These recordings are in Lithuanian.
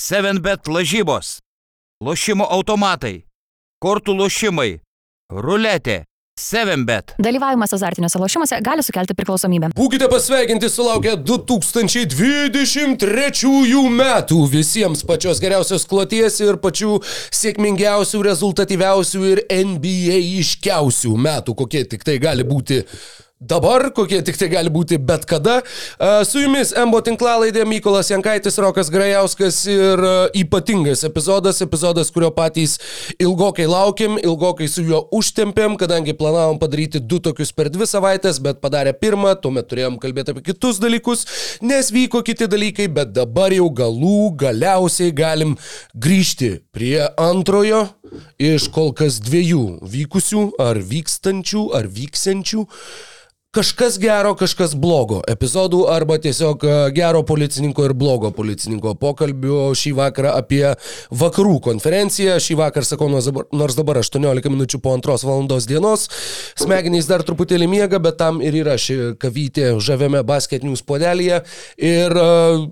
7bet lažybos, lošimo automatai, kortų lošimai, ruletė. 7bet. Dalyvavimas azartiniuose lošimuose gali sukelti priklausomybę. Būkite pasveikinti sulaukę 2023 metų visiems pačios geriausios kloties ir pačių sėkmingiausių, rezultatyviausių ir NBA iškiausių metų, kokie tik tai gali būti dabar, kokie tik tai gali būti bet kada. Su jumis Embo tinklalaidė Mykolas Jankaitis, Rokas Grajauskas ir ypatingas epizodas, epizodas, kurio patys ilgokai laukiam, ilgokai su juo užtempėm, kadangi planavom padaryti du tokius per dvi savaitės, bet padarė pirmą, tuomet turėjom kalbėti apie kitus dalykus, nes vyko kiti dalykai, bet dabar jau galų galiausiai galim grįžti prie antrojo iš kol kas dviejų vykusių ar vykstančių ar vyksiančių kažkas gero, kažkas blogo epizodų arba tiesiog e, gero policininko ir blogo policininko pokalbių šį vakarą apie vakarų konferenciją. Šį vakarą sakau, nors dabar 18 minučių po antros valandos dienos, smegenys dar truputėlį miega, bet tam ir yra ši kavytė žaviame basketinių spodelėje. Ir uh,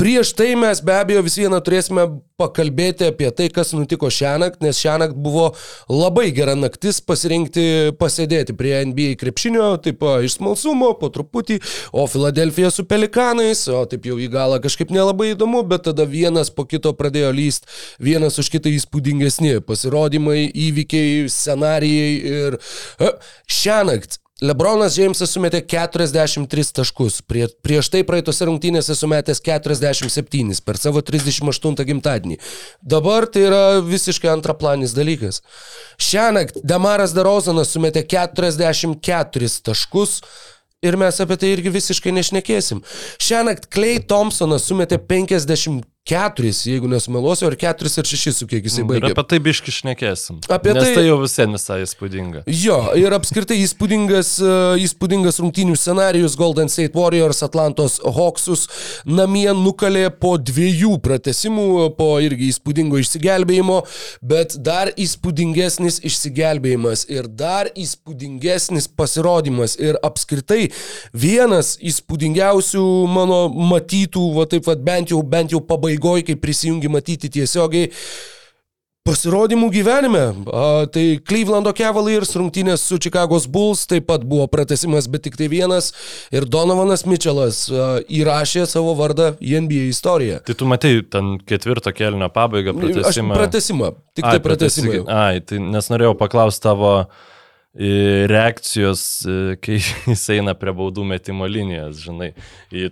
prieš tai mes be abejo vis vieną turėsime pakalbėti apie tai, kas nutiko šią naktį, nes šią naktį buvo labai gera naktis pasirinkti pasėdėti prie NBA krepšinio, taip iš smalsumo, po truputį, o Filadelfija su pelikanais, o taip jau į galą kažkaip nelabai įdomu, bet tada vienas po kito pradėjo lyst, vienas už kitą įspūdingesni pasirodymai, įvykiai, scenarijai ir šią naktį Lebronas Džeimsas sumetė 43 taškus, Prie, prieš tai praeitose rungtynėse sumetęs 47 per savo 38 gimtadienį. Dabar tai yra visiškai antraplanis dalykas. Šią naktį Damaras Darozanas sumetė 44 taškus, ir mes apie tai irgi visiškai nešnekėsim. Šią naktį Clay Thompsonas sumetė 50 keturis, jeigu nesumeluosiu, ar keturis ar šešis, su kiek jisai mm, baigė. Ir apie tai biški šnekėsim. Apie Nes tai, tai jau visiems visai įspūdinga. Jo, ir apskritai įspūdingas, uh, įspūdingas rungtynių scenarijus Golden State Warriors Atlantos Hawksus namie nukalė po dviejų pratesimų, po irgi įspūdingo išsigelbėjimo, bet dar įspūdingesnis išsigelbėjimas ir dar įspūdingesnis pasirodymas ir apskritai vienas įspūdingiausių mano matytų, va taip pat bent jau, bent jau pabaigoje pabaigoje, kai prisijungi matyti tiesiogiai. Pasirodymų gyvenime. A, tai Clevelando Cavaliers rungtynės su Chicago's Bulls taip pat buvo pratesimas, bet tik tai vienas. Ir Donovanas Mitchellas a, įrašė savo vardą į NBA istoriją. Tai tu matai ten ketvirto kelnio pabaigą pratesimą. Aš pratesimą, tik tai pratesimą. Ai, tai nes norėjau paklausti tavo reakcijos, kai jis eina prie baudų metimo linijos, žinai,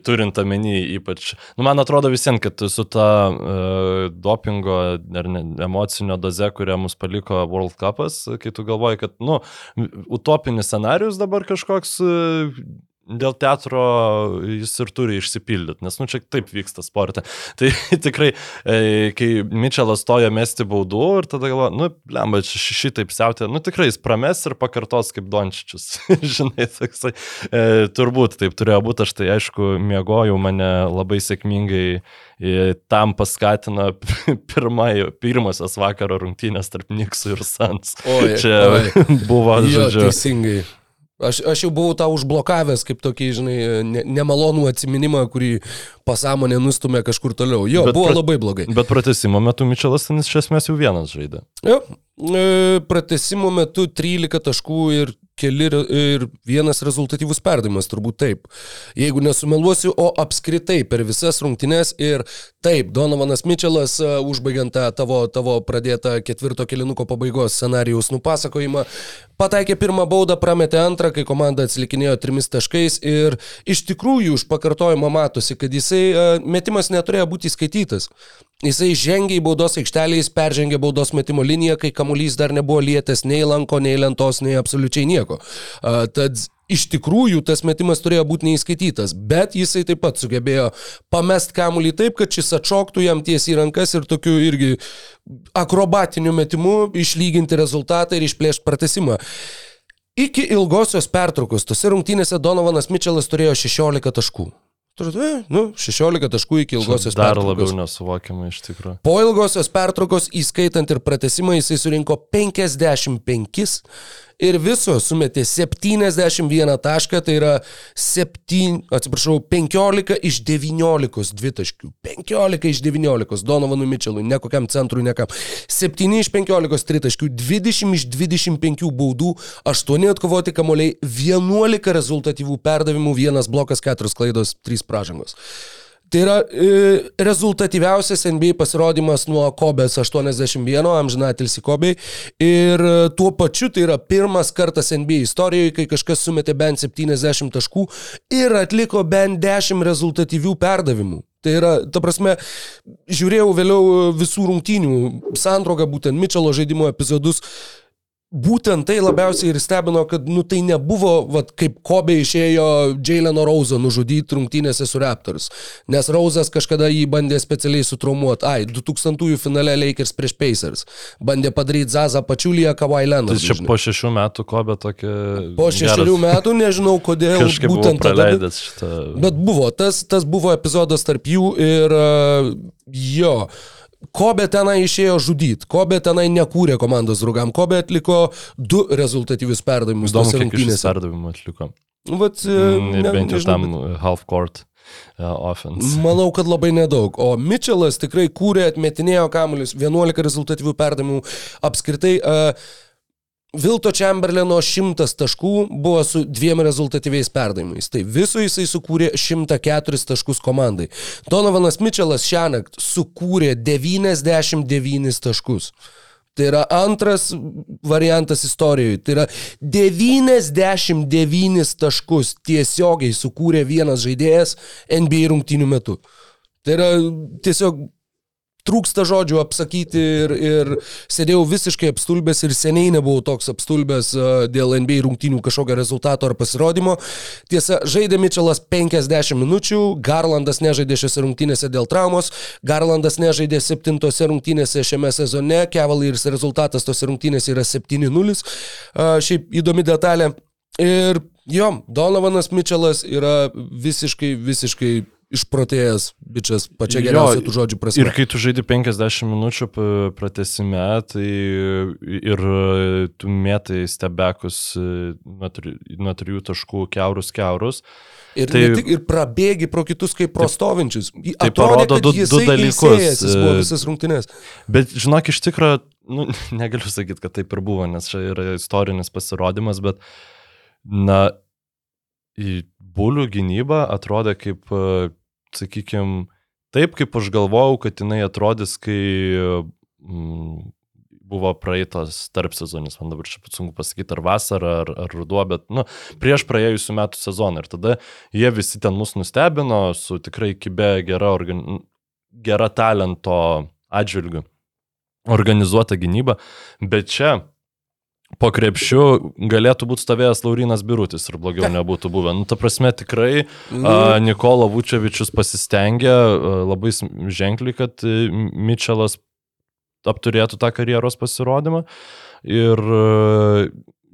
turint omeny ypač, nu, man atrodo visiems, kad su ta uh, dopingo ar ne, emocinio doze, kurią mus paliko World Cupas, kai tu galvoji, kad, nu, utopinis scenarius dabar kažkoks uh, dėl teatro jis ir turi išsipildyti, nes, nu, čia taip vyksta sporte. Tai tikrai, e, kai Mitčelas stoja mesti baudų ir tada galvoja, nu, lemba, šitaip siautė, nu, tikrai jis prames ir pakartos kaip Dončičius. Žinai, toksai, e, turbūt taip turėjo būti, aš tai aišku, miegojau mane labai sėkmingai e, tam paskatino pirmai, pirmasios vakaro rungtynės tarp Niksų ir Sans. Oi, čia oi. buvo, jo, žodžiu. Teisingai. Aš, aš jau buvau tą užblokavęs kaip tokį, žinai, ne, nemalonų atsiminimą, kurį pasąmonė nustumė kažkur toliau. Jo, bet buvo pra, labai blogai. Bet pratesimo metu Mičelas ten iš esmės jau vienas žaidė. Jo, e, pratesimo metu 13 taškų ir keli ir vienas rezultatyvus perdavimas, turbūt taip. Jeigu nesumeluosiu, o apskritai per visas rungtynes ir taip, Donovanas Mitčelas, uh, užbaigiant tą tavo, tavo pradėtą ketvirto kilinuko pabaigos scenarijaus nupasakojimą, pataikė pirmą baudą, prametė antrą, kai komanda atsilikinėjo trimis taškais ir iš tikrųjų už pakartojimą matosi, kad jisai uh, metimas neturėjo būti įskaitytas. Jisai žengė į baudos aikštelę, jis peržengė baudos metimo liniją, kai kamuolys dar nebuvo lietęs nei lanko, nei lentos, nei absoliučiai nieko. Uh, tad iš tikrųjų tas metimas turėjo būti neįskaitytas, bet jisai taip pat sugebėjo pamest kamuolį taip, kad šis atšoktų jam tiesiai į rankas ir tokiu irgi akrobatiniu metimu išlyginti rezultatą ir išplėšti pratesimą. Iki ilgosios pertraukos tose rungtynėse Donovanas Mitčelas turėjo 16 taškų. Turite, nu, 16 taškų iki ilgosios Dar pertraukos. labiau nesuvokiama iš tikrųjų. Po ilgosios pertraukos, įskaitant ir pratesimą, jisai surinko 55 ir visos sumetė 71 tašką, tai yra 7, atsiprašau, 15 iš 19 dvitaškių. 15 iš 19 Donovanui Mitchellui, ne kokiam centrui, nekam. 7 iš 15 tritaškių, 20 iš 25 baudų, 8 atkovoti kamoliai, 11 rezultatyvių perdavimų, 1 blokas, 4 klaidos, 3 pražangos. Tai yra e, rezultatyviausias NBA pasirodymas nuo Kobės 81, amžinatilsi Kobei. Ir e, tuo pačiu tai yra pirmas kartas NBA istorijoje, kai kažkas sumetė bent 70 taškų ir atliko bent 10 rezultatyvių perdavimų. Tai yra, ta prasme, žiūrėjau vėliau e, visų rungtynių santrauką, būtent Mitchelo žaidimo epizodus. Būtent tai labiausiai ir stebino, kad nu, tai nebuvo, vat, kaip Kobe išėjo Jaileno Rauzo nužudyti rungtynėse su Raptors. Nes Rauzas kažkada jį bandė specialiai sutraumuoti. Ai, 2000-ųjų finale Lakers prieš Pacers. Bandė padaryti Zaza Pačiuliją, Kawhi Leonard. Tai čia po šešių metų Kobe tokia... Po šešerių metų nežinau, kodėl Kažkaip būtent tada. šitą... Bet buvo, tas, tas buvo epizodas tarp jų ir uh, jo. Kobe tenai išėjo žudyti, Kobe tenai nekūrė komandos draugam, Kobe atliko du rezultatyvius perdavimus Įdomu, kiek rungtynėse. perdavimų atliko. Vat, e, Mm, ne- Bent jau tam half court uh, offense. Manau, kad labai nedaug. O Mitchellas tikrai kūrė, atmetinėjo kamuolius, 11 rezultatyvių perdavimų. Apskritai, uh, Vilto Chamberlaino 100 taškų buvo su dviem rezultatyviais perdavimais. Tai viso jisai sukūrė 104 taškus komandai. Donovanas Mitchellas šią naktį sukūrė 99 taškus. Tai yra antras variantas istorijoje. Tai yra 99 taškus tiesiogiai sukūrė vienas žaidėjas NBA rungtynių metu. Tai yra tiesiog trūksta žodžių apsakyti ir, ir sėdėjau visiškai apstulbęs ir seniai nebuvau toks apstulbęs dėl NBA rungtynių kažkokio rezultato ar pasirodymo. Tiesa, žaidė Mitchellas 50 minučių, Garlandas nežaidė šiose rungtynėse dėl traumos, Garlandas nežaidė septintose rungtynėse šiame sezone, Cavaliers rezultatas tose rungtynėse yra 7-0. A, Šiaip įdomi detalė. Ir jo, Donovanas Mitchellas yra visiškai, visiškai išprotėjęs bičias, pačia geriausia tų žodžių prasme. Ir kai tu žaidži 50 minučių p- pratęsime, tai ir e, tu mėtai stebekus e, nuo tri- nuo trijų taškų keurus keurus. Ir, tai- tik, ir prabėgi pro kitus kaip pro stovinčius. Į- tai atrodė, parodo du- du dalykus, Jis buvo e, visas rungtynės. Bet žinok, iš tikrųjų, nu, negaliu sakyti, kad taip ir buvo, nes čia yra istorinis pasirodymas, bet, na, į bulių gynybą atrodė kaip, sakykime, taip kaip aš galvojau, kad jinai atrodys, kai mm, buvo praeitas tarp sezonis, man dabar čia sunku pasakyti, ar vasara, ar, ar ruduo, bet, nu, prieš praėjusių metų sezoną. Ir tada jie visi ten mus nustebino su tikrai kibė gera, organ... gera talento atžvilgiu organizuota gynyba, bet čia po krepšiu galėtų būti stovėjęs Laurinas Birutis ir blogiau nebūtų buvę. Nu, ta prasme, tikrai Nu, a, Nikola Vučevičius pasistengė a, labai ženkliai, kad e, Mitčelas apturėtų tą karjeros pasirodymą ir a,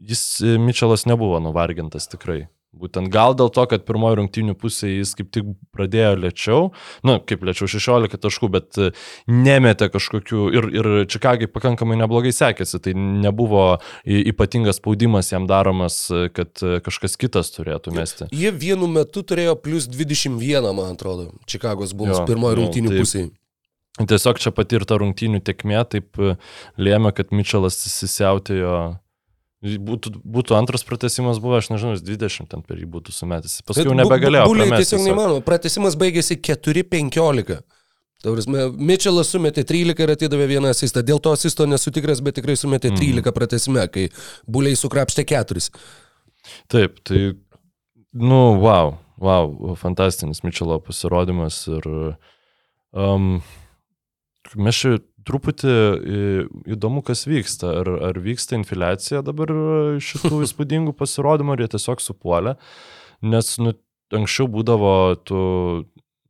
jis, Mitčelas nebuvo nuvargintas tikrai. Būtent gal dėl to, kad pirmoji rungtynių pusė jis kaip tik pradėjo lėčiau, nu, kaip lėčiau 16 taškų, bet e, nemetė kažkokių ir, ir Čikagai pakankamai neblogai sekėsi, tai nebuvo ypatingas spaudimas jam daromas, e, kad e, kažkas kitas turėtų mesti. Jie vienu metu turėjo plus 21, man atrodo, Čikagos Bulls Jo, pirmojo nu, pusėje. Tiesiog čia patirta rungtynių tekmė taip lėmė, kad Mitčelas įsisiautėjo. Būtų, būtų antras pratesimas buvo, aš nežinau, jis 20 ten per jį būtų sumetęs. Paskui jau nebegalėjo. Buliai pramesti tiesiog neįmanoma. Pratesimas baigėsi 4-15. Taurisme, Mitčelas sumetė 13 ir atidavė vieną asistą. Dėl to asisto nesu tikras, bet tikrai sumetė Mhm. 13 pratesime, kai buliai sukrapštė 4. Taip, tai, nu, wow, wow, fantastinis Mitčelo pasirodymas ir um, mes čia truputį į- įdomu, kas vyksta. Ar, ar vyksta infiliacija dabar šitų įspūdingų pasirodymų, ar jie tiesiog supuolė. Nes nu, anksčiau būdavo, tu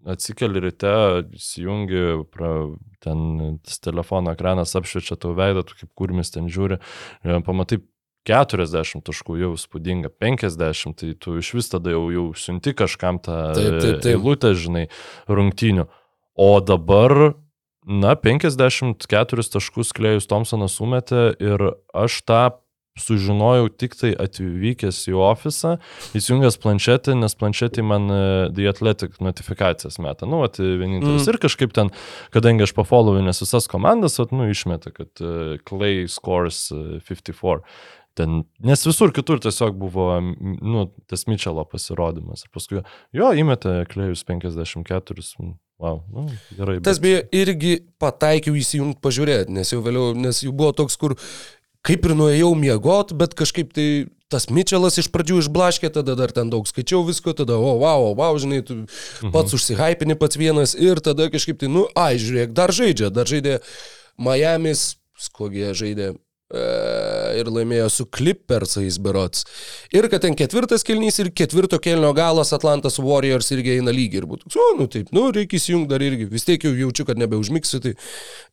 atsikeli ryte, įsijungi, pra, ten telefono ekranas apšviečia tau veidą, tu kaip kurmis ten žiūri, e, pamatai 40 taškų jau spūdinga, 50, tai tu iš vis tada jau, jau siunti kažkam tą eilutę, žinai, rungtynių. O dabar, na, 54 taškus Klejus Thompsonas sumetė ir aš tą sužinojau tik tai atvykęs į ofisą, įsijungęs planšetę, nes planšetė man e, The Athletic notifikacijas meta. Nu, vat, vienintelis. Mm. Ir kažkaip ten, kadangi aš pafollowinęs visas komandas, vat, nu, išmeta, kad uh, Clay scores uh, 54. Ten, nes visur kitur tiesiog buvo, nu, tas Mitchelo pasirodymas. Ir paskui, jo, įmetė Klejus 54. Wow, nu, gerai. Tas beje irgi pataikiau įsijungti pažiūrėti, nes jau vėliau, nes jau buvo toks, kur kaip ir nuėjau miegot, bet kažkaip tai tas Mitčelas iš pradžių išblaškė, tada dar ten daug skaičiau visko, tada, o, wow, o, wow, žinai, tu pats mhm. užsihypini pats vienas ir tada kažkaip tai, nu, ai, žiūrėk, dar žaidžia, dar žaidė Miami's, kokie žaidė ir laimėjo su Clippersais berots. Ir kad ten ketvirtas kelnys ir ketvirto kelnio galas Atlantas Warriors irgi eina lygiai ir būtų. O, nu taip, nu reikia įsijungti dar irgi. Vis tiek jau jaučiu, kad nebeužmigsiu. Tai.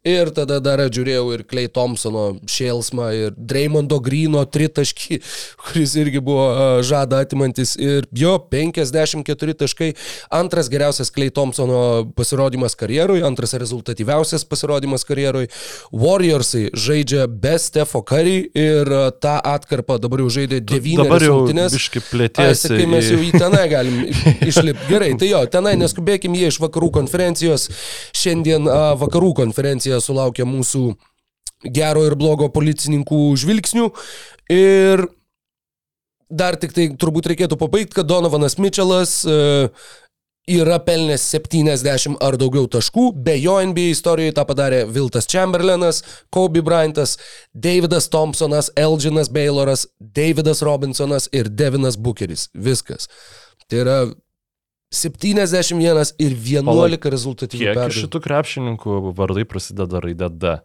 Ir tada dar žiūrėjau ir Clay Thompsono šėlsmą ir Dreymondo Grino tritaškį, kuris irgi buvo a, žada atimantis. Ir jo 54 taškai. Antras geriausias Clay Thompsono pasirodymas karjerui, antras rezultatyviausias pasirodymas karjerui. Warriorsai žaidžia be Stefo Curry ir a, tą atkarpą dabar jau žaidė devynias Dabar jau rungtynes. biški Ai, plėtėsi. sakai, mes jau į tenai galim išlipti. Gerai, tai jo, tenai neskubėkim jie iš vakarų konferencijos. Šiandien vakarų konferencija sulaukia mūsų gero ir blogo policininkų žvilgsnių. Ir dar tik tai turbūt reikėtų pabaigti, kad Donovanas Mitčelas e, yra pelnęs 70 ar daugiau taškų, be jo NBA istorijoje tą padarė Viltas Chamberlainas, Kobe Bryantas, Davidas Thompsonas, Elginas Bayloras, Davidas Robinsonas ir Devinas Bookeris. Viskas. Tai yra 71 ir 11 Palauk, rezultatyvių Kiek perdavimų. šitų krepšininkų vardai prasideda raidė D?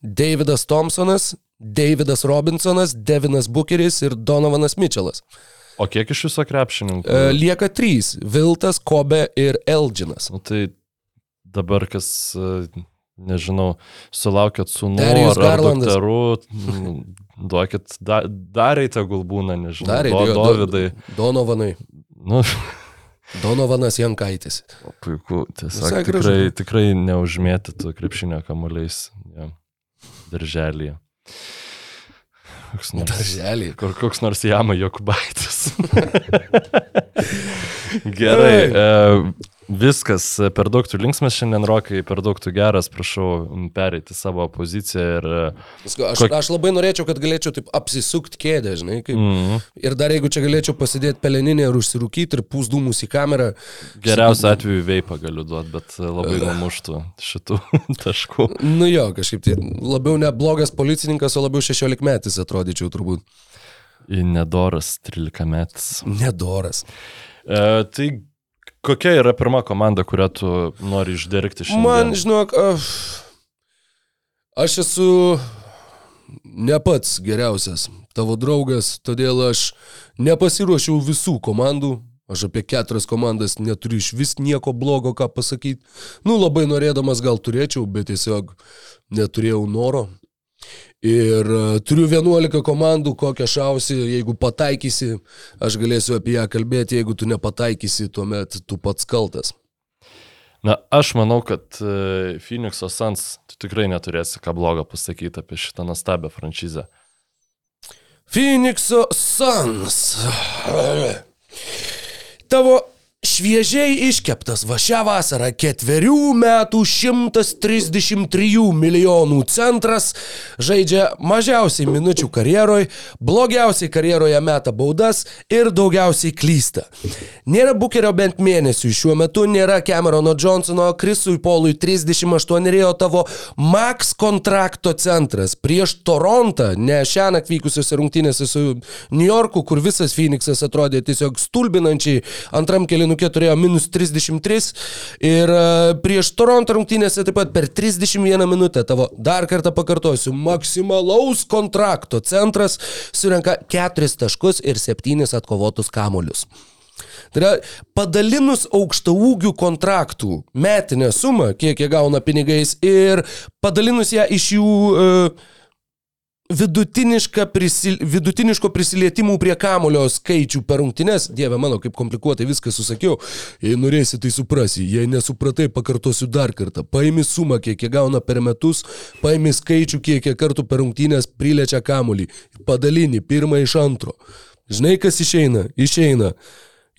Davidas Thompsonas, Davidas Robinsonas, Devinas Bookeris ir Donovanas Mitčelas. O kiek iš viso krepšininkų? E, lieka trys - Viltas, Kobe ir Elginas. Nu, tai dabar kas, e, nežinau, sulaukėt sūnų ar, ar dukterų, mm, duokit, da, darai tegul būna, nežinau, Dar do, Dovydai. Donovanai. Nu, Donovanas Jankaitis. puiku, tiesiog Visai gražu. tikrai, tikrai neužmėtytų krepšinio kamuoliais ja, darželyje. Koks nors, Darželį. kur, koks nors jama Jokubaitis. Gerai. E, viskas, per daug tu linksmas šiandien, Rokai, per daug tu geras, prašau pereiti savo poziciją ir... Paskui Aš, Kok- aš labai norėčiau, kad galėčiau taip apsisukti kėdę, žinai. Kaip, Mm, ir dar jeigu čia galėčiau pasidėti peleninę ir užsirūkyti ir pūsdūmus į kamerą. geriausiu atveju veipą galiu duoti, bet labai numuštų šitų taškų. Nu jo, kažkaip tai labiau ne blogas policininkas, o labiau 16 metais atrodyčiau turbūt. Nedoras 13 metais. Nedoras. E, tai kokia yra pirma komanda, kurią tu nori išdirkti šiandien? Man, žinok, aš, aš esu ne pats geriausias tavo draugas, todėl aš nepasiruošiau visų komandų. Aš apie keturias komandas neturiu iš vis nieko blogo ką pasakyti. Nu, labai norėdamas gal turėčiau, bet tiesiog neturėjau noro. Ir e, turiu 11 komandų, kokią šausi, jeigu pataikysi, aš galėsiu apie ją kalbėti, jeigu tu nepataikysi, tuomet tu pats kaltas. Na, aš manau, kad e, Phoenix'o Suns tu tikrai neturėsi ką blogo pasakyti apie šitą nuostabią franšizę. Phoenix'o Suns. Tavo šviežiai iškeptas va šią vasarą ketverių metų 133 milijonų centras žaidžia mažiausiai minučių karjeroj, blogiausiai karjeroje meta baudas ir daugiausiai klysta. Nėra bukerio bent mėnesių šiuo metu, nėra Camerono Johnsono, Krisui Polui 38 rėjo tavo max kontrakto centras prieš Torontą, ne šią naktį vykusiuose rungtynėse su New Yorku, kur visas Phoenixas atrodė tiesiog stulbinančiai, antram kelinukė turėjo minus 33 ir e, prieš Toronto rungtynėse taip pat per 31 minutę tavo, dar kartą pakartosiu, maksimalaus kontrakto centras surenka 4 taškus ir 7 atkovotus kamolius. Tai yra padalinus aukšta ūgių kontraktų metinę sumą, kiek jie gauna pinigais ir padalinus ją iš jų uh, prisil, vidutiniško prisilietimų prie kamulio skaičių per rungtynes. Dieve mano, kaip komplikuotai viską susakiau. Jei norėsi, tai suprasi. Jei nesupratai, pakartosiu dar kartą. Paimi sumą, kiek jie gauna per metus, paimi skaičių, kiek jie kartų per rungtynės priliečia kamulį. Padalini pirmą iš antro. Žinai, kas išeina? Išeina.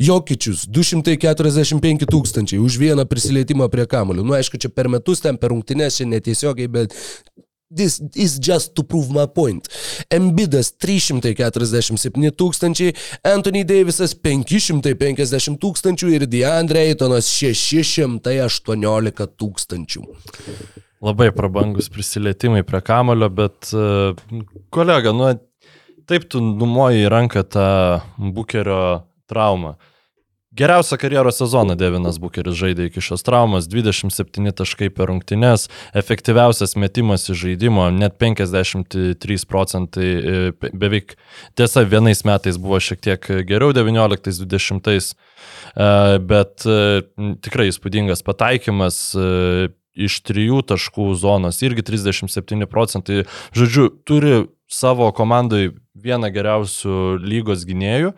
Jokičius 245 tūkstančiai už vieną prisilietimą prie kamulio. Nu, aišku, čia per metus, ten per rungtynės, čia netiesiogiai, bet this is just to prove my point. Embidas 347 tūkstančiai, Anthony Davisas 550 tūkstančių ir DeAndre Aytonas 618 tūkstančių. Labai prabangus prisilietimai prie kamulio, bet uh, kolega, nu, taip tu numoji ranką tą bukerio traumą. Geriausią karjeros sezoną Devinas Bukeris žaidė iki šios traumos, 27 taškai per rungtynes, efektyviausias metimas iš žaidimo, net 53 procentai, e, beveik tiesa, vienais metais buvo šiek tiek geriau, 19-20, e, bet e, tikrai įspūdingas pataikymas iš trijų taškų zonos, irgi 37 procentai. Žodžiu, turi savo komandai vieną geriausių lygos gynėjų.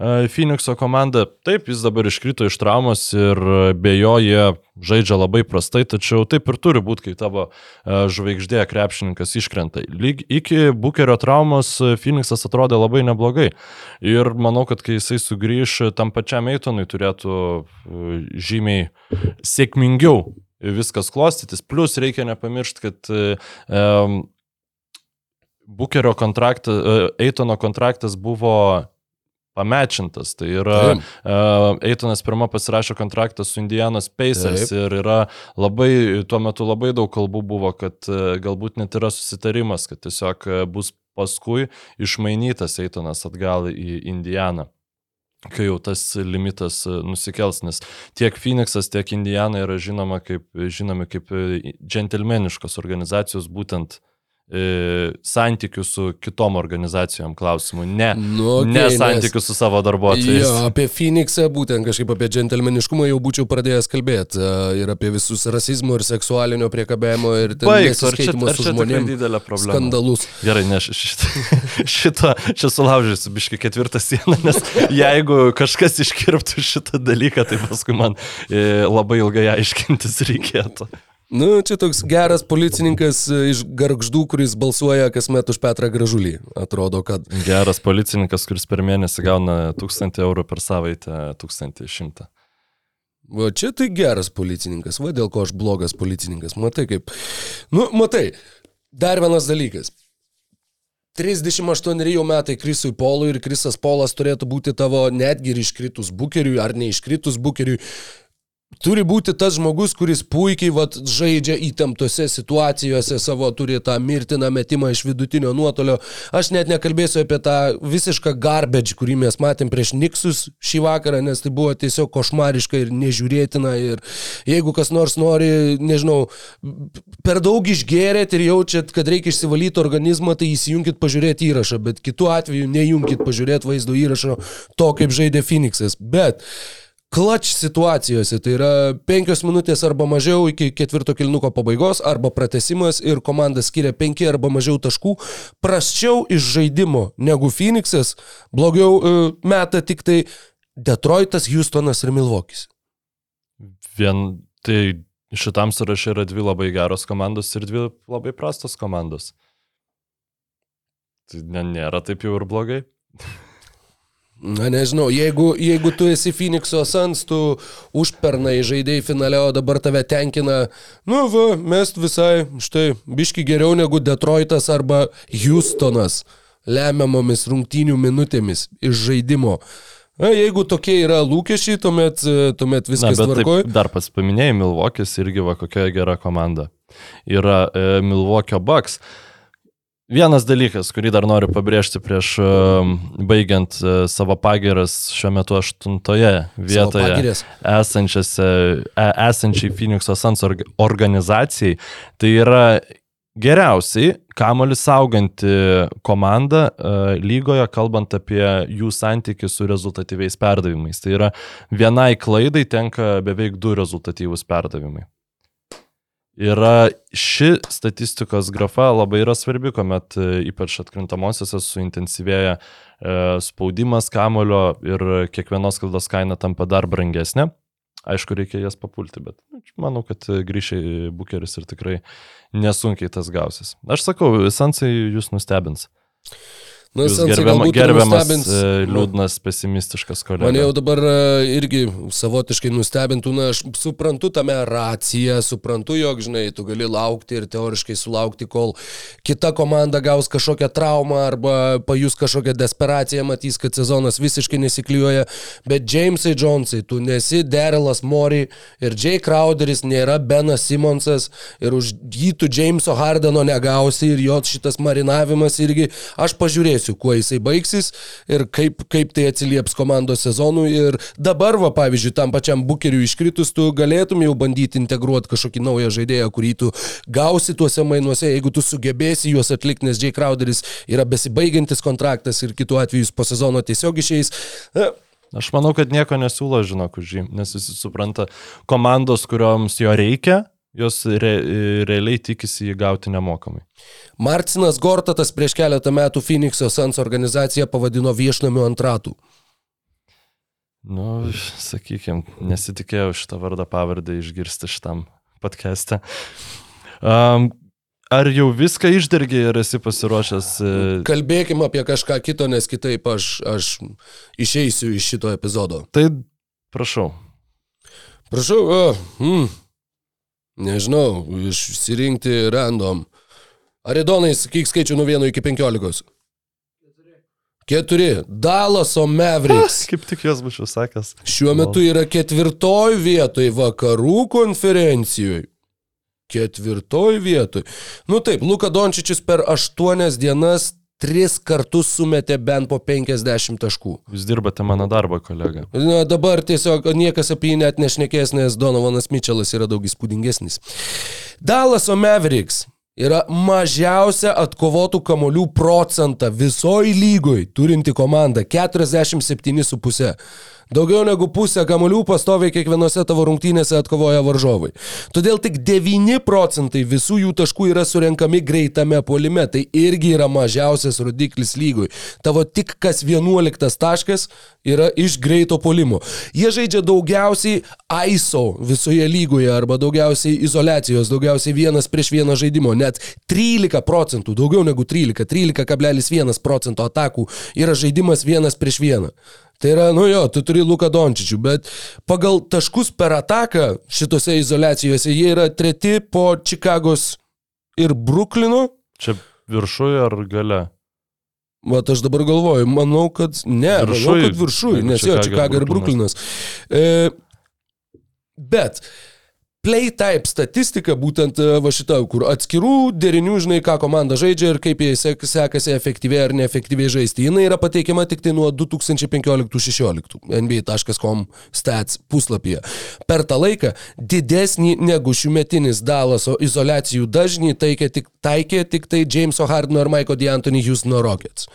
Phoenix'o komanda, taip, jis dabar iškrito iš traumos ir be jo jie žaidžia labai prastai, tačiau taip ir turi būti, kai tavo žvaigždė krepšininkas iškrenta. Lyg iki bukerio traumos Phoenix'as atrodė labai neblogai. Ir manau, kad kai jisai sugrįš, tam pačiam Eitonui turėtų žymiai sėkmingiau viskas klostytis. Plus reikia nepamiršti, kad um, Bukerio kontraktas, Eitono kontraktas buvo pamečintas. Tai yra, uh, Eitonas pirmą pasirašė kontraktą su Indianos Pacers Taip. ir yra labai, tuo metu labai daug kalbų buvo, kad uh, galbūt net yra susitarimas, kad tiesiog uh, bus paskui išmainytas Eitonas atgal į Indianą kai jau tas limitas nusikels, nes tiek Phoenixas, tiek Indiana yra žinoma kaip, žinomi kaip džentelmeniškos organizacijos būtent uh, santykių su kitom organizacijom klausimų, ne, nu, okay, ne santykių nes, su savo darbuotojais. Jo, apie Phoenixą, būtent kažkaip apie džentelmeniškumą jau būčiau pradėjęs kalbėti e, ir apie visus rasizmo ir seksualinio priekabėjimo ir nesiskaitimo su žmonėmis didelė problema. Skandalus. Gerai, ne, šitą, šitą čia sulaužysiu biški ketvirtą sieną, nes jeigu kažkas iškirptų šitą dalyką, tai paskui man e, labai ilgai aiškintis reikėtų. Nu, čia toks geras policininkas e, iš garždų, kuris balsuoja kasmet už Petrą Gražulį. Atrodo, kad. Geras policininkas, kuris per mėnesį gauna 1000 eurų per savaitę, 1100. Va čia tai geras policininkas, va dėl ko aš blogas policininkas. Matai kaip. Nu, matai, dar vienas dalykas. 38 jau metai Krisui Polui ir Krisas Polas turėtų būti tavo netgi ir iškritus bukeriui ar neiškritus bukeriui Turi būti tas žmogus, kuris puikiai vat, žaidžia įtemptose situacijose savo, turi tą mirtiną metimą iš vidutinio nuotolio. Aš net nekalbėsiu apie tą visišką garbage, kurį mes matėm prieš Niksus šį vakarą, nes tai buvo tiesiog košmariška ir nežiūrėtina. Ir jeigu kas nors nori, nežinau, per daug išgerėt ir jaučiat, kad reikia išsivalyti organizmą, tai įsijunkit pažiūrėti įrašą, bet kitu atveju nejunkit pažiūrėti vaizdo įrašo to, kaip žaidė Phoenixas. Bet Klač situacijose, tai yra penkios minutės arba mažiau iki ketvirto kilnuko pabaigos, arba pratesimas ir komanda skiria penki arba mažiau taškų, prasčiau iš žaidimo negu Phoenixas, blogiau uh, meta tik tai Detroitas, Houstonas ir Milvokis. Vien tai šitam sąraše yra dvi labai geros komandos ir dvi labai prastos komandos. Tai nėra taip jau ir blogai. Na nežinau, jeigu, jeigu tu esi Phoenix'o Sans, tu užpernai žaidėjai finale, o dabar tave tenkina, nu va, mes visai, štai, biški geriau negu Detroitas arba Houstonas lemiamomis rungtynių minutėmis iš žaidimo. Na, jeigu tokie yra lūkesčiai, tuomet, tuomet viskas tvarkoja. Dar pats paminėjai, Milvokis irgi va kokia gera komanda. Yra e, Milvokio Bucks. Vienas dalykas, kurį dar noriu pabrėžti prieš uh, baigiant uh, savo pagiras šiuo metu aštuntoje vietoje esančiose, e, esančiai Phoenix'o Sans organizacijai, tai yra geriausiai kamolį sauganti komanda lygoje, kalbant apie jų santykių su rezultatyviais perdavimais. Tai yra vienai klaidai tenka beveik du rezultatyvūs perdavimai. Yra ši statistikos grafa labai yra svarbi, kuomet e, ypač atkrintamosiose suintensyvėja e, spaudimas kamulio ir kiekvienos klaidos kaina tampa dar brangesnė. Aišku, reikia jas papulti, bet nu, manau, kad grįšiai bukeris ir tikrai nesunkiai tas gausis. Aš sakau, Sansai jūs nustebins. Na, Jūs gerbiama, gerbiamas, Nu, liūdnas, pesimistiškas kolega. Mane jau dabar e, irgi savotiškai nustebintų, na, aš suprantu tame raciją, suprantu, jog, žinai, tu gali laukti ir teoriškai sulaukti, kol kita komanda gaus kažkokią traumą arba pajus kažkokią desperaciją, matys, kad sezonas visiškai nesiklijuoja, bet Jamesai Jonesai, tu nesi Derelas Mori ir Jay Crowderis nėra Benas Simonsas ir už jį tu Jameso Hardeno negausi ir jo šitas marinavimas irgi, aš pažiūrėsiu, kuo jisai baigsis ir kaip, kaip tai atsilieps komandos sezonui. Ir dabar, va, pavyzdžiui, tam pačiam bukeriu iškritus, tu galėtum jau bandyti integruoti kažkokį naują žaidėją, kurį tu gausi tuose mainuose, jeigu tu sugebėsi juos atlikti, nes Jay Crowderis yra besibaigiantis kontraktas ir kitu atveju jis po sezono tiesiog išeis. Na, Aš manau, kad nieko nesiūlo, žinok, už jį, nes visi supranta, komandos, kurioms jo reikia, jos re, realiai tikisi jį gauti nemokamai. Marcinas Gortatas prieš keletą metų Phoenix'o Suns organizaciją pavadino viešnamiu ant ratų. Nu, sakykime, nesitikėjau šitą vardą pavardę išgirsti šitam podcast'e. Um, ar jau viską išdergiai ir esi pasiruošęs? e, Kalbėkime apie kažką kito, nes kitaip aš, aš išeisiu iš šito epizodo. Tai prašau. Prašau, o, hmm, nežinau, išsirinkti random. Aridonai, sakyk skaičių nuo 1 iki 15. Keturi. Dalaso Mavericks. Kaip tik jos būčiau sakęs. Šiuo metu yra ketvirtoj vietoj vakarų konferencijoje. Ketvirtoj vietoj. Nu taip, Luka Dončičius per aštuonias dienas tris kartus sumetė bent po 50 taškų. Jūs dirbate mano darbą, kolega. Na, dabar tiesiog niekas apie jį net nešnekės, nes Donovanas Mitčelas yra daug įspūdingesnis. Dallaso Mavericks yra mažiausia atkovotų kamolių procentą visoji lygoj turinti komanda - 47,5. Daugiau negu pusę kamolių pastoviai kiekvienose tavo rungtynėse atkovoja varžovai. Todėl tik 9 procentai visų jų taškų yra surenkami greitame polime. Tai irgi yra mažiausias rodiklis lygoj. Tavo tik kas 11 taškas yra iš greito polimo. Jie žaidžia daugiausiai ISO visoje lygoje arba daugiausiai izolacijos, daugiausiai vienas prieš vieną žaidimo. Net 13 procentų, daugiau negu 13, 13,1 procento atakų yra žaidimas vienas prieš vieną. Tai yra, nu jo, tu turi Luką Dončičių, bet pagal taškus per ataką šitose izolacijose jie yra treti po Čikagos ir Bruklino. Čia viršuje ar gale? Vat aš dabar galvoju, manau, kad ne, Viršuj, manau, kad viršui, nes jo, Čikaga ir Bruklinas. E, bet Playtype statistika, būtent e, va šita, kur atskirų derinių, žinai, ką komanda žaidžia ir kaip jie sek, sekasi efektyviai ar neefektyviai žaisti, jinai yra pateikiama tik tai nuo 2015-16 NBA.com stats puslapyje. Per tą laiką didesnį negu šiųmetinis Dalaso izolacijų dažnį taikė tik, taikė tik tai Jameso Hardino ir Maiko D'Antoni Houstono Rockets.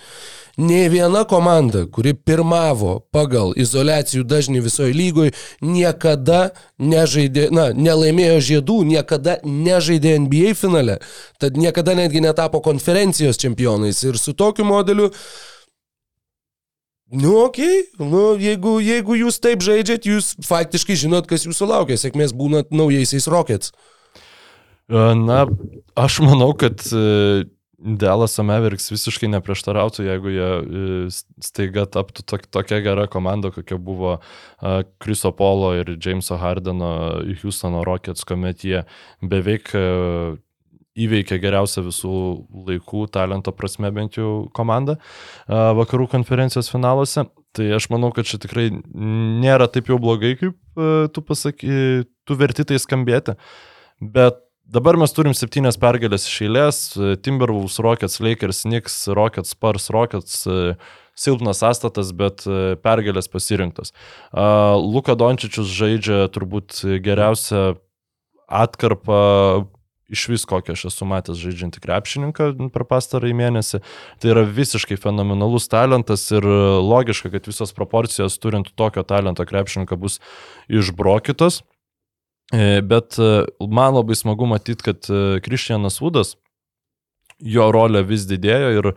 Ne viena komanda, kuri pirmavo pagal izolacijų dažnį visoje lygoje, niekada nežaidė, na, nelaimėjo žiedų, niekada nežaidė NBA finale, tad niekada netgi netapo konferencijos čempionais. Ir su tokiu modeliu, nu, okay, nu, jeigu, jeigu jūs taip žaidžiat, jūs faktiškai žinot, kas jūsų laukia, sėkmės būnant naujaisiais Rockets. Na, aš manau, kad Dallas Mavericks visiškai neprieštarautų, jeigu jie e, staiga taptų tok, tokia gera komanda, kokia buvo Kriso Polo ir Jameso Hardeno Houstono Rockets, kuomet jie beveik e, įveikė geriausią visų laikų talento prasme bent jau komandą vakarų konferencijos finaluose. Tai aš manau, kad čia tikrai nėra taip jau blogai, kaip e, tu pasaky, tu verti tai skambėti. Bet Dabar mes turim septynias pergalės iš eilės - Timberwolves, Rockets, Lakers, Knicks, Rockets, Spurs, Rockets, e, silpnas sąstatas, bet e, pergalės pasirinktos. A, Luka Dončičius žaidžia turbūt geriausią atkarpą iš vis kokią aš esu matęs žaidžiantį krepšininką per pastarąjį mėnesį. Tai yra visiškai fenomenalus talentas ir logiška, kad visos proporcijos turint tokio talento krepšininką bus išbrokytos. E, Bet e, man labai smagu matyti, kad Kristianas Vudas, jo rolė vis didėjo ir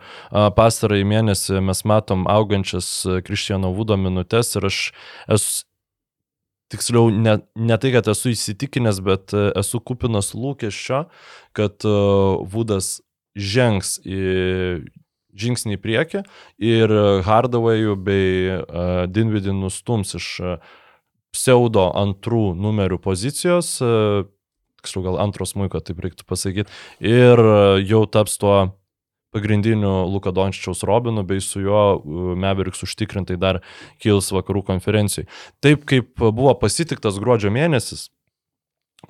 pastarąjį mėnesį mes matom augančias Kristiano Vudo minutės ir aš esu, tiksliau, ne, ne tai, kad esu įsitikinęs, bet e, esu kupinas lūkesčio, kad e, Vudas žengs į žingsnį į priekį ir Hardaway'ų bei uh, Dinvidį nustums iš uh, pseudo antrų numerių pozicijos, uh, tiksliau gal antros muiko, taip reiktų pasakyti, ir uh, jau taps tuo pagrindiniu Luka Dončičiaus Robinu, bei su juo uh, Meveriks užtikrintai dar kils vakarų konferencijai. Taip kaip buvo pasitiktas gruodžio mėnesis,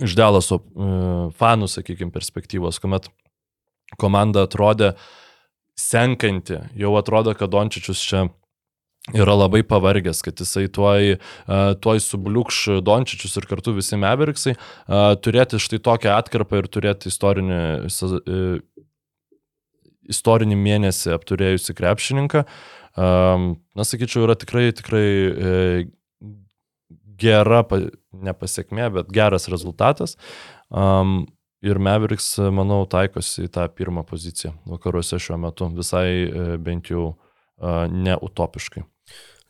iš Dalaso uh, fanų, sakykime, perspektyvos, kuomet komanda atrodė senkanti, jau atrodo, kad Dončičius čia yra labai pavargęs, kad jisai tuoj, uh, tuoj subliukš Dončičius ir kartu visi Meveriksai, uh, turėti štai tokią atkarpą ir turėti istorinį, uh, istorinį mėnesį apturėjusi krepšininką, na, sakyčiau, yra tikrai, tikrai gera, ne pasiekmė, bet geras rezultatas. Ir Meveriks, manau, taikosi į tą pirmą poziciją vakaruose šiuo metu, visai e, bent jau neutopiškai.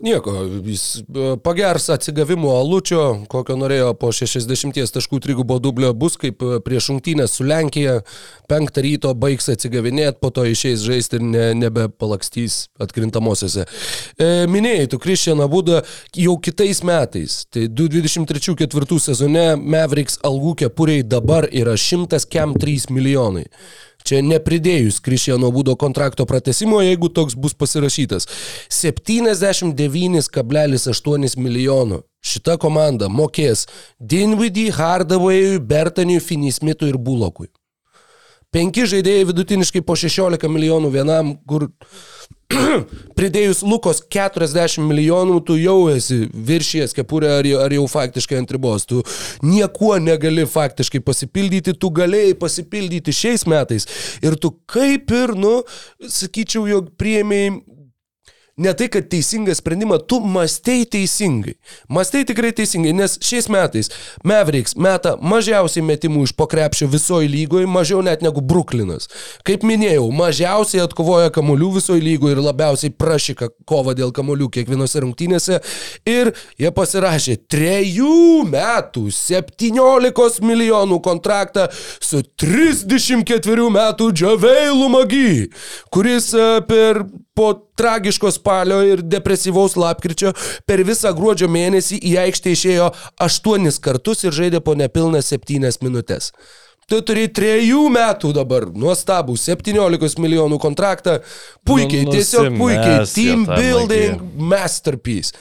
Nieko, jis e, pagers atsigavimo alučio, kokio norėjo po 60 taškų trigubo dublio bus kaip e, prieš rungtynės su Lenkija, penktą ryto baigs atsigavinėti, po to išeis žaisti ir ne, nebepalakstys atkrintamosiose. E, minėjai, tu Kristianą Būdą jau kitais metais, tai 2023-2024 sezone Mavericks algų kepuriai dabar yra 103 milijonai. Čia nepridėjus Krišiano būdo kontrakto pratesimo, jeigu toks bus pasirašytas. 79,8 milijonų. Šita komanda mokės Dinvidį, Hardaway'ui, Bertaniui, Finismitui ir Bulokui. Penki žaidėjai vidutiniškai po 16 milijonų vienam, kur pridėjus Lukos 40 milijonų, tu jau esi viršijęs kepurę ar, ar jau faktiškai ant ribos. Tu niekuo negali faktiškai pasipildyti, tu galėjai pasipildyti šiais metais. Ir tu kaip ir, nu, sakyčiau, jog priėmėjai ne tai, kad teisingą sprendimą, tu mąstei teisingai. Mąstei tikrai teisingai, nes šiais metais Mavericks meta mažiausiai metimų iš pokrepšio visoje lygoje, mažiau net negu Brooklynas. Kaip minėjau, mažiausiai atkovoja kamolių visoje lygoje ir labiausiai prašyka kova dėl kamolių kiekvienose rungtynėse. Ir jie pasirašė trejų metų 17 milijonų kontraktą su 34 metų Džaveilu Magi, kuris e, per po tragiško spalio ir depresyvaus lapkričio per visą gruodžio mėnesį į aikštę išėjo aštuonis kartus ir žaidė po nepilną septynias minutės. Tu turi trejų metų dabar, nuostabų, 17 milijonų kontraktą, puikiai, Nu, tiesiog puikiai, nusimes team building masterpiece.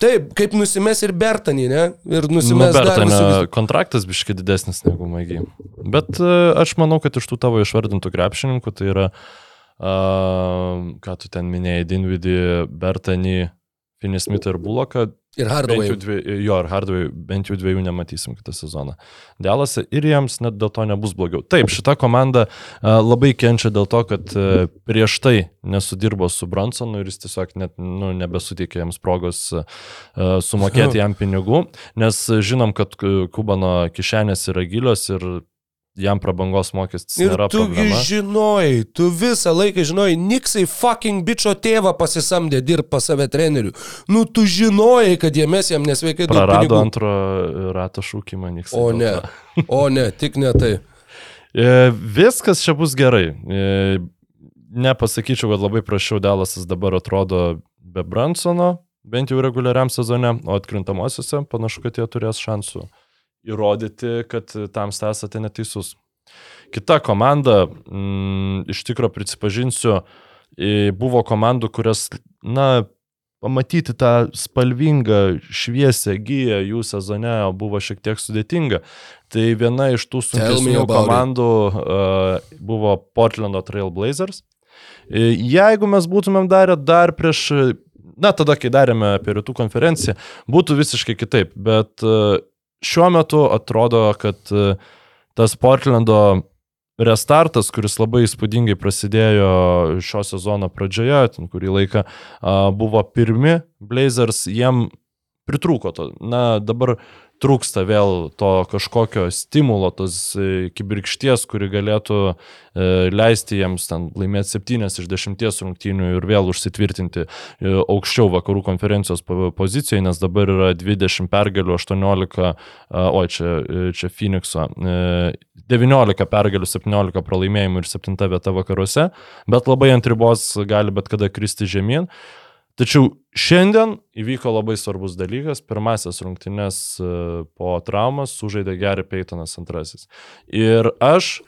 Taip, kaip nusimes ir Bertanį, ne? Ir Nu, nusimes dar Bertane visų- kontraktas biškai didesnis negu Magi. Bet aš manau, kad iš tų tavo išvardintų krepšininkų tai yra, uh, ką tu ten minėjai, Dinvidį, Bertanį, Finismitą ir Buloką. Ir jau dvi, jo, ir Hardaway bent jau dviejų nematysim kitą sezoną. Dėlase ir jiems net dėl to nebus blogiau. Taip, šita komanda a, labai kenčia dėl to, kad a, prieš tai nesudirbo su Bransonu ir jis tiesiog net nu, nebesuteikė jiems progos a, sumokėti jam pinigų, nes žinom, kad Kubano kišenės yra gilios ir jam prabangos mokestis Ir nėra tugi problema. žinojai, tu visą laiką žinojai, Niksai fucking bičio tėvą pasisamdė dirbti pas save treneriu. Nu, tu žinojai, kad jie mes jam nesveikai daug Prarado pinigų. antro rato šūkimą Niksai. O ne, o ne, tik ne tai. E, Viskas čia bus gerai. E, Nepasakyčiau, kad labai prašiau Dalasas dabar atrodo be Bransono, bent jau reguliariam sezone, o atkrintamosiose panašu, kad jie turės šansų įrodyti, kad tam esate neteisus. Kita komanda, mm, iš tikrųjų prisipažinsiu, buvo komandų, kurias, na, pamatyti tą spalvingą, šviesę giją jų sezone buvo šiek tiek sudėtinga. Tai viena iš tų sunkesnių komandų uh, buvo Portlando Trail Blazers. E, Jeigu mes būtumėm darę dar prieš, na tada, kai darėme apie rytų konferenciją, būtų visiškai kitaip, bet e, šiuo metu atrodo, kad e, tas Portlando restartas, kuris labai įspūdingai prasidėjo šio sezono pradžioje, ten kurį laiką buvo pirmi Blazers, jiem pritrūko to. Na, dabar trūksta vėl to kažkokio stimulo, tos e, kibirkšties, kuri galėtų e, leisti jiems ten laimėti 7 iš 10 rungtynių ir vėl užsitvirtinti e, aukščiau vakarų konferencijos po- pozicijoje, nes dabar yra 20 pergalių, 18, oi čia, čia Phoenixo, e, 19 pergalių, 17 pralaimėjimų ir 7 vieta vakaruose, bet labai ant ribos gali bet kada kristi žemyn. Tačiau šiandien įvyko labai svarbus dalykas. Pirmasis rungtynes e, po traumas sužaidė Gary Paytonas antrasis. Ir aš,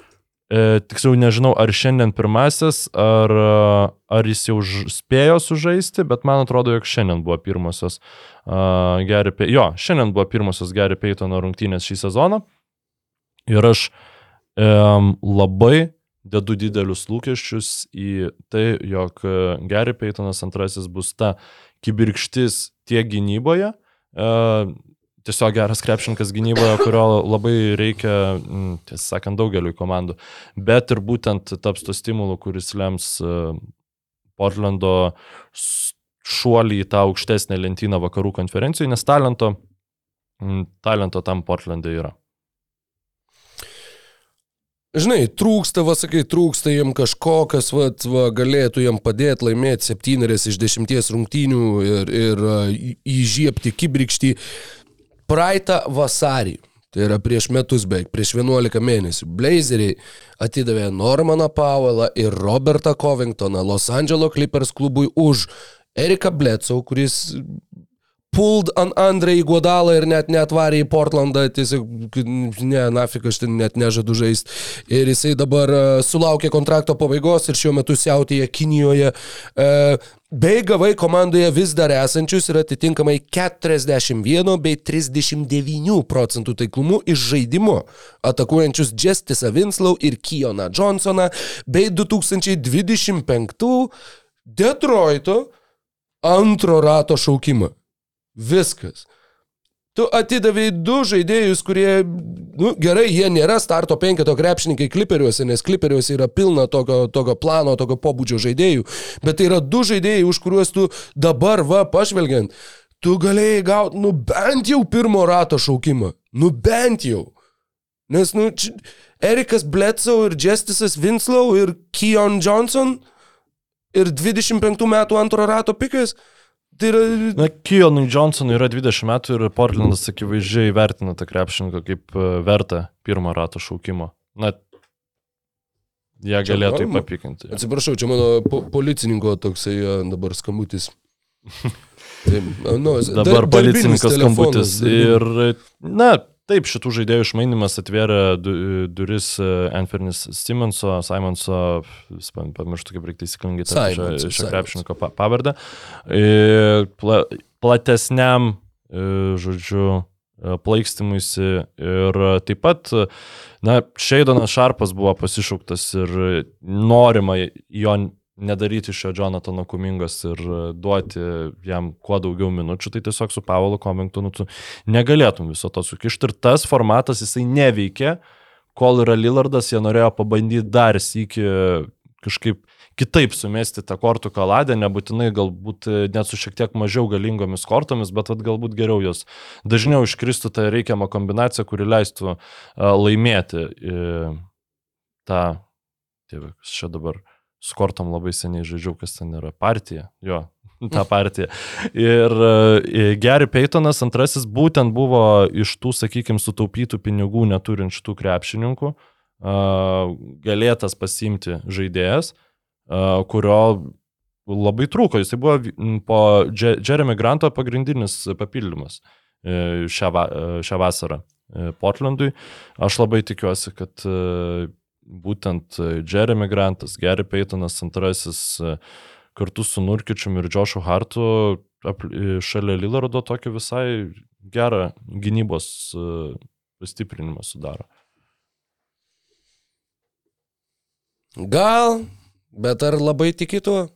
e, tiksliau nežinau, ar šiandien pirmasis, ar, e, ar jis jau spėjo sužaisti, bet man atrodo, jog šiandien buvo pirmosios uh, Gary Paytono. Jo, šiandien buvo pirmosios Gary Paytono rungtynės šį sezoną. Ir aš um, labai dedu didelius lūkesčius į tai, jog e, Gary Paytonas antrasis bus ta kibirkštis tiek gynyboje, e, tiesiog geras krepšininkas gynyboje, kurio labai reikia, tiesą sakant, daugeliu komandų, bet ir būtent taps to stimulu, kuris lems e, Portlando šuolį į tą aukštesnę lentyną vakarų konferencijoje, nes talento, talento tam Portlandai yra. Žinai, trūksta, va sakai, trūksta jiem kažko, kas va, va, galėtų jiem padėti laimėti septynerias iš dešimties rungtynių ir, ir įžiepti kibrikštį. Praeitą vasarį, tai yra prieš metus beveik, prieš 11 mėnesių, Blazeriai atidavė Normaną Powellą ir Robertą Covingtoną Los Angeles Clippers klubui už Eriką Bledsoe, kuris pulled ant Andrei Godalą ir net netvarė į Portlandą, tiesiog, ne, nafik, aš ten net nežadu žaisti. Ir jisai dabar uh, sulaukė kontrakto pabaigos ir šiuo metu siautėje Kinijoje. Uh, bei gavai komandoje vis dar esančius ir atitinkamai 41 bei 39 procentų taiklumu iš žaidimo atakuojančius Justisą Winslow ir Kioną Johnsoną bei 2025 Detroito antro rato šaukimą. Viskas. Tu atidavai du žaidėjus, kurie, nu, gerai, jie nėra starto penketo krepšininkai kliperiuose, nes kliperiuose yra pilna tokio, tokio plano, tokio pobūdžio žaidėjų, bet tai yra du žaidėjai, už kuriuos tu dabar, va, pažvelgiant, tu galėjai gauti, nu, bent jau pirmo rato šaukimą. Nu, bent jau. Nes, nu, či, Erikas Bledsoe ir Justisas Winslow ir Keon Johnson ir 25 metų antro rato pikas. Tai yra Na, Kionui Johnsonui yra 20 metų ir Portlandas akivaizdžiai vertina tą krepšininką kaip e, vertą pirmo rato šaukimo. Na, jie galėtų jį papykinti. Atsiprašau, čia mano po policininko toksai a, dabar skambutis. Tai, a, nu, Dabar dar- policininkas telefonas, skambutis. darbinis. Ir, na, taip, šitų žaidėjų išmainimas atvėrė du- duris e, Anfernis Simonso, Simonso, pamirštu kaip reikia taisyklingai Simons, šio krepšininko pa- pavardę. Ir Pla, platesniam, e, žodžiu, e, plaikstimuisi ir e, taip pat, e, na, Šeidonas Šarpas buvo pasišauktas ir norima jo nedaryti iš jo Jonatano Kumingos ir e, duoti jam kuo daugiau minučių, tai tiesiog su Pavelu Covingtonu tu negalėtum viso to sukišti. Ir tas formatas jisai neveikia, kol yra Lillardas, jie norėjo pabandyti dar sįki kažkaip kitaip sumesti tą kortų kaladę, nebūtinai galbūt e, net su šiek tiek mažiau galingomis kortomis, bet vat, galbūt geriau jos dažniau iškristų tą reikiamą kombinaciją, kuri leistų uh, laimėti uh, tą, tėvai, kas čia dabar su kortom labai seniai žaidžiau, kas ten yra partija, jo, tą partiją. Ir uh, Gary Paytonas antrasis būtent buvo iš tų, sakykime, sutaupytų pinigų neturinčių tų krepšininkų, uh, galėtas pasimti žaidėjas, uh, kurio labai trūko. Jis buvo po Jeremy Granto pagrindinis papildymas e, šią, va, e, šią vasarą e, Portlandui. Aš labai tikiuosi, kad e, būtent e, Jeremy Grantas, Gary Paytonas antrasis e, kartu su Nurkičium ir Joshu Hartu e, šalia Lillardo tokį visai gerą gynybos e, stiprinimą sudaro. Gal, bet ar labai tiki tuo?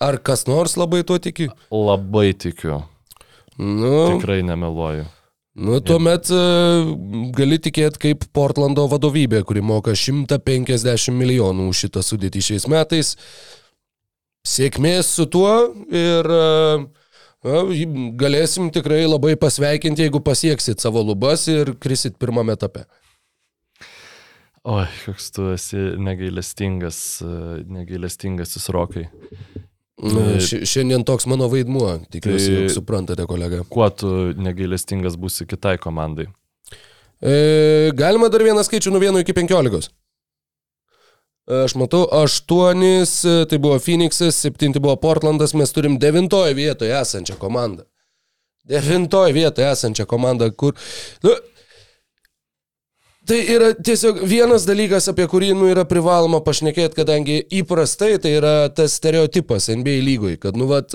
Ar kas nors labai tuo tiki? Labai tikiu, Nu, tikrai nemeluoju. Nu tuomet e, gali tikėti kaip Portlando vadovybė, kuri moka 150 milijonų šitą sudėtį šiais metais. Sėkmės su tuo ir jį galėsim tikrai labai pasveikinti, jeigu pasieksit savo lubas ir krisit pirmame etape. Oi, koks tu esi negailestingas, e, negailestingasis rokai. Na, ši- Šiandien toks mano vaidmuo, tikiuosi, Tai- suprantate, kolega. Kuo tu negailestingas būsi kitai komandai? E, galima dar vieną skaičių nuo 1 iki 15. Aš matau, 8, tai buvo Phoenixas, 7 buvo Portlandas, mes turim 9 vietoje esančią komandą. 9 vietoje esančią komandą, kur... Nu, Tai yra tiesiog vienas dalykas, apie kurį nu, yra privaloma pašnekėti, kadangi įprastai tai yra tas stereotipas NBA lygoje, kad nu, vat,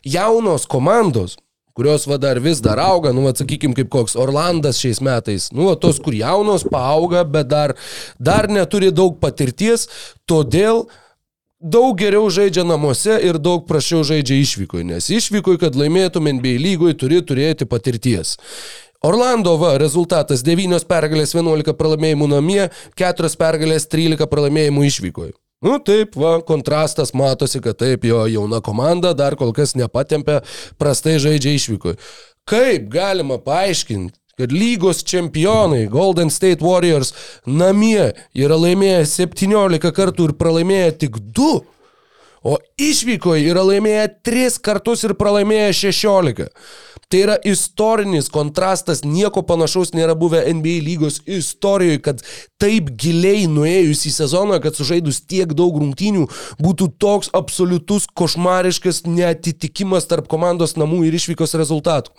jaunos komandos, kurios va dar vis dar auga, nu, sakykime, kaip koks Orlandas šiais metais, nu, va, tos, kur jaunos paauga, bet dar, dar neturi daug patirties, todėl daug geriau žaidžia namuose ir daug prašiau žaidžia išvykoje, nes išvykoje, kad laimėtum NBA lygoje, turi turėti patirties. Orlando va, rezultatas 9 pergalės, 11 pralaimėjimų namie, 4 pergalės, 13 pralaimėjimų išvykoje. Nu taip, va, kontrastas matosi, kad taip, jo jauna komanda dar kol kas nepatempia, prastai žaidžia išvykoje. Kaip galima paaiškinti, kad lygos čempionai Golden State Warriors namie yra laimėję 17 kartų ir pralaimėję tik 2? O išvykoje yra laimėję 3 kartus ir pralaimėję 16. Tai yra istorinis kontrastas, nieko panašaus nėra buvę NBA lygos istorijoje, kad taip giliai nuėjus į sezoną, kad sužaidus tiek daug rungtynių būtų toks absoliutus košmariškas neatitikimas tarp komandos namų ir išvykos rezultatų.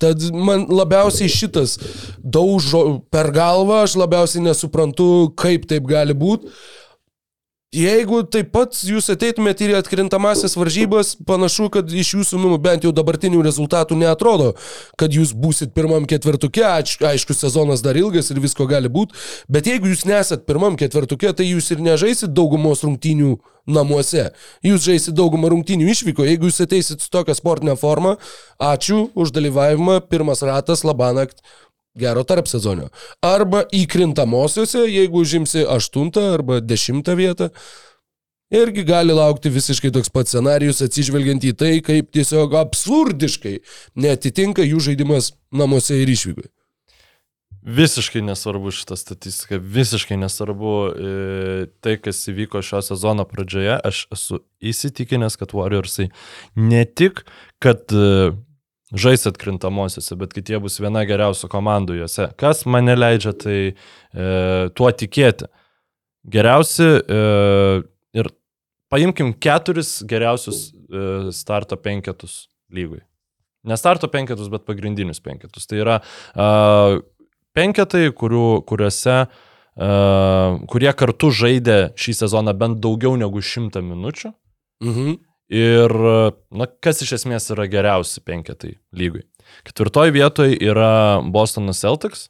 Tad man labiausiai šitas daužo per galvą, aš labiausiai nesuprantu, kaip taip gali būti. Jeigu taip pat jūs ateitumėte į atkrintamasis varžybas, panašu, kad iš jūsų, nu, bent jau dabartinių rezultatų neatrodo, kad jūs būsit pirmam ketvirtuke, Aiš- aišku, sezonas dar ilgas ir visko gali būti, bet jeigu jūs nesat pirmam ketvirtuke, tai jūs ir nežaisit daugumos rungtynių namuose. Jūs žaisit daugumą rungtynių išvyko, jeigu jūs ateisit su tokia sportinė forma, ačiū už dalyvavimą, pirmas ratas, labanakt, gero tarp sezonio. Arba įkrintamosiose, jeigu užimsi aštuntą arba dešimtą vietą. Irgi gali laukti visiškai toks pats scenarius, atsižvelgiant į tai, kaip tiesiog absurdiškai netitinka jų žaidimas namuose ir išvykoje. Visiškai nesvarbu šitą statistiką, visiškai nesvarbu e, tai, kas įvyko šio sezono pradžioje. Aš esu įsitikinęs, kad Warriorsai ne tik, kad e, žais atkrintamosiose, bet kad jie bus viena geriausių komandų juose. Kas mane leidžia tai e, tuo tikėti. Geriausi e, ir paimkim keturis geriausius e, starto penketus lygui. Ne starto penketus, bet pagrindinius penketus. Tai yra uh, penketai, kurių, kuriuose, uh, kurie kartu žaidė šį sezoną bent daugiau negu šimtą minučių. Mhm. Ir, na, kas iš esmės yra geriausi penketai lygui. Ketvirtoji vietoje yra Bostonas Celtics,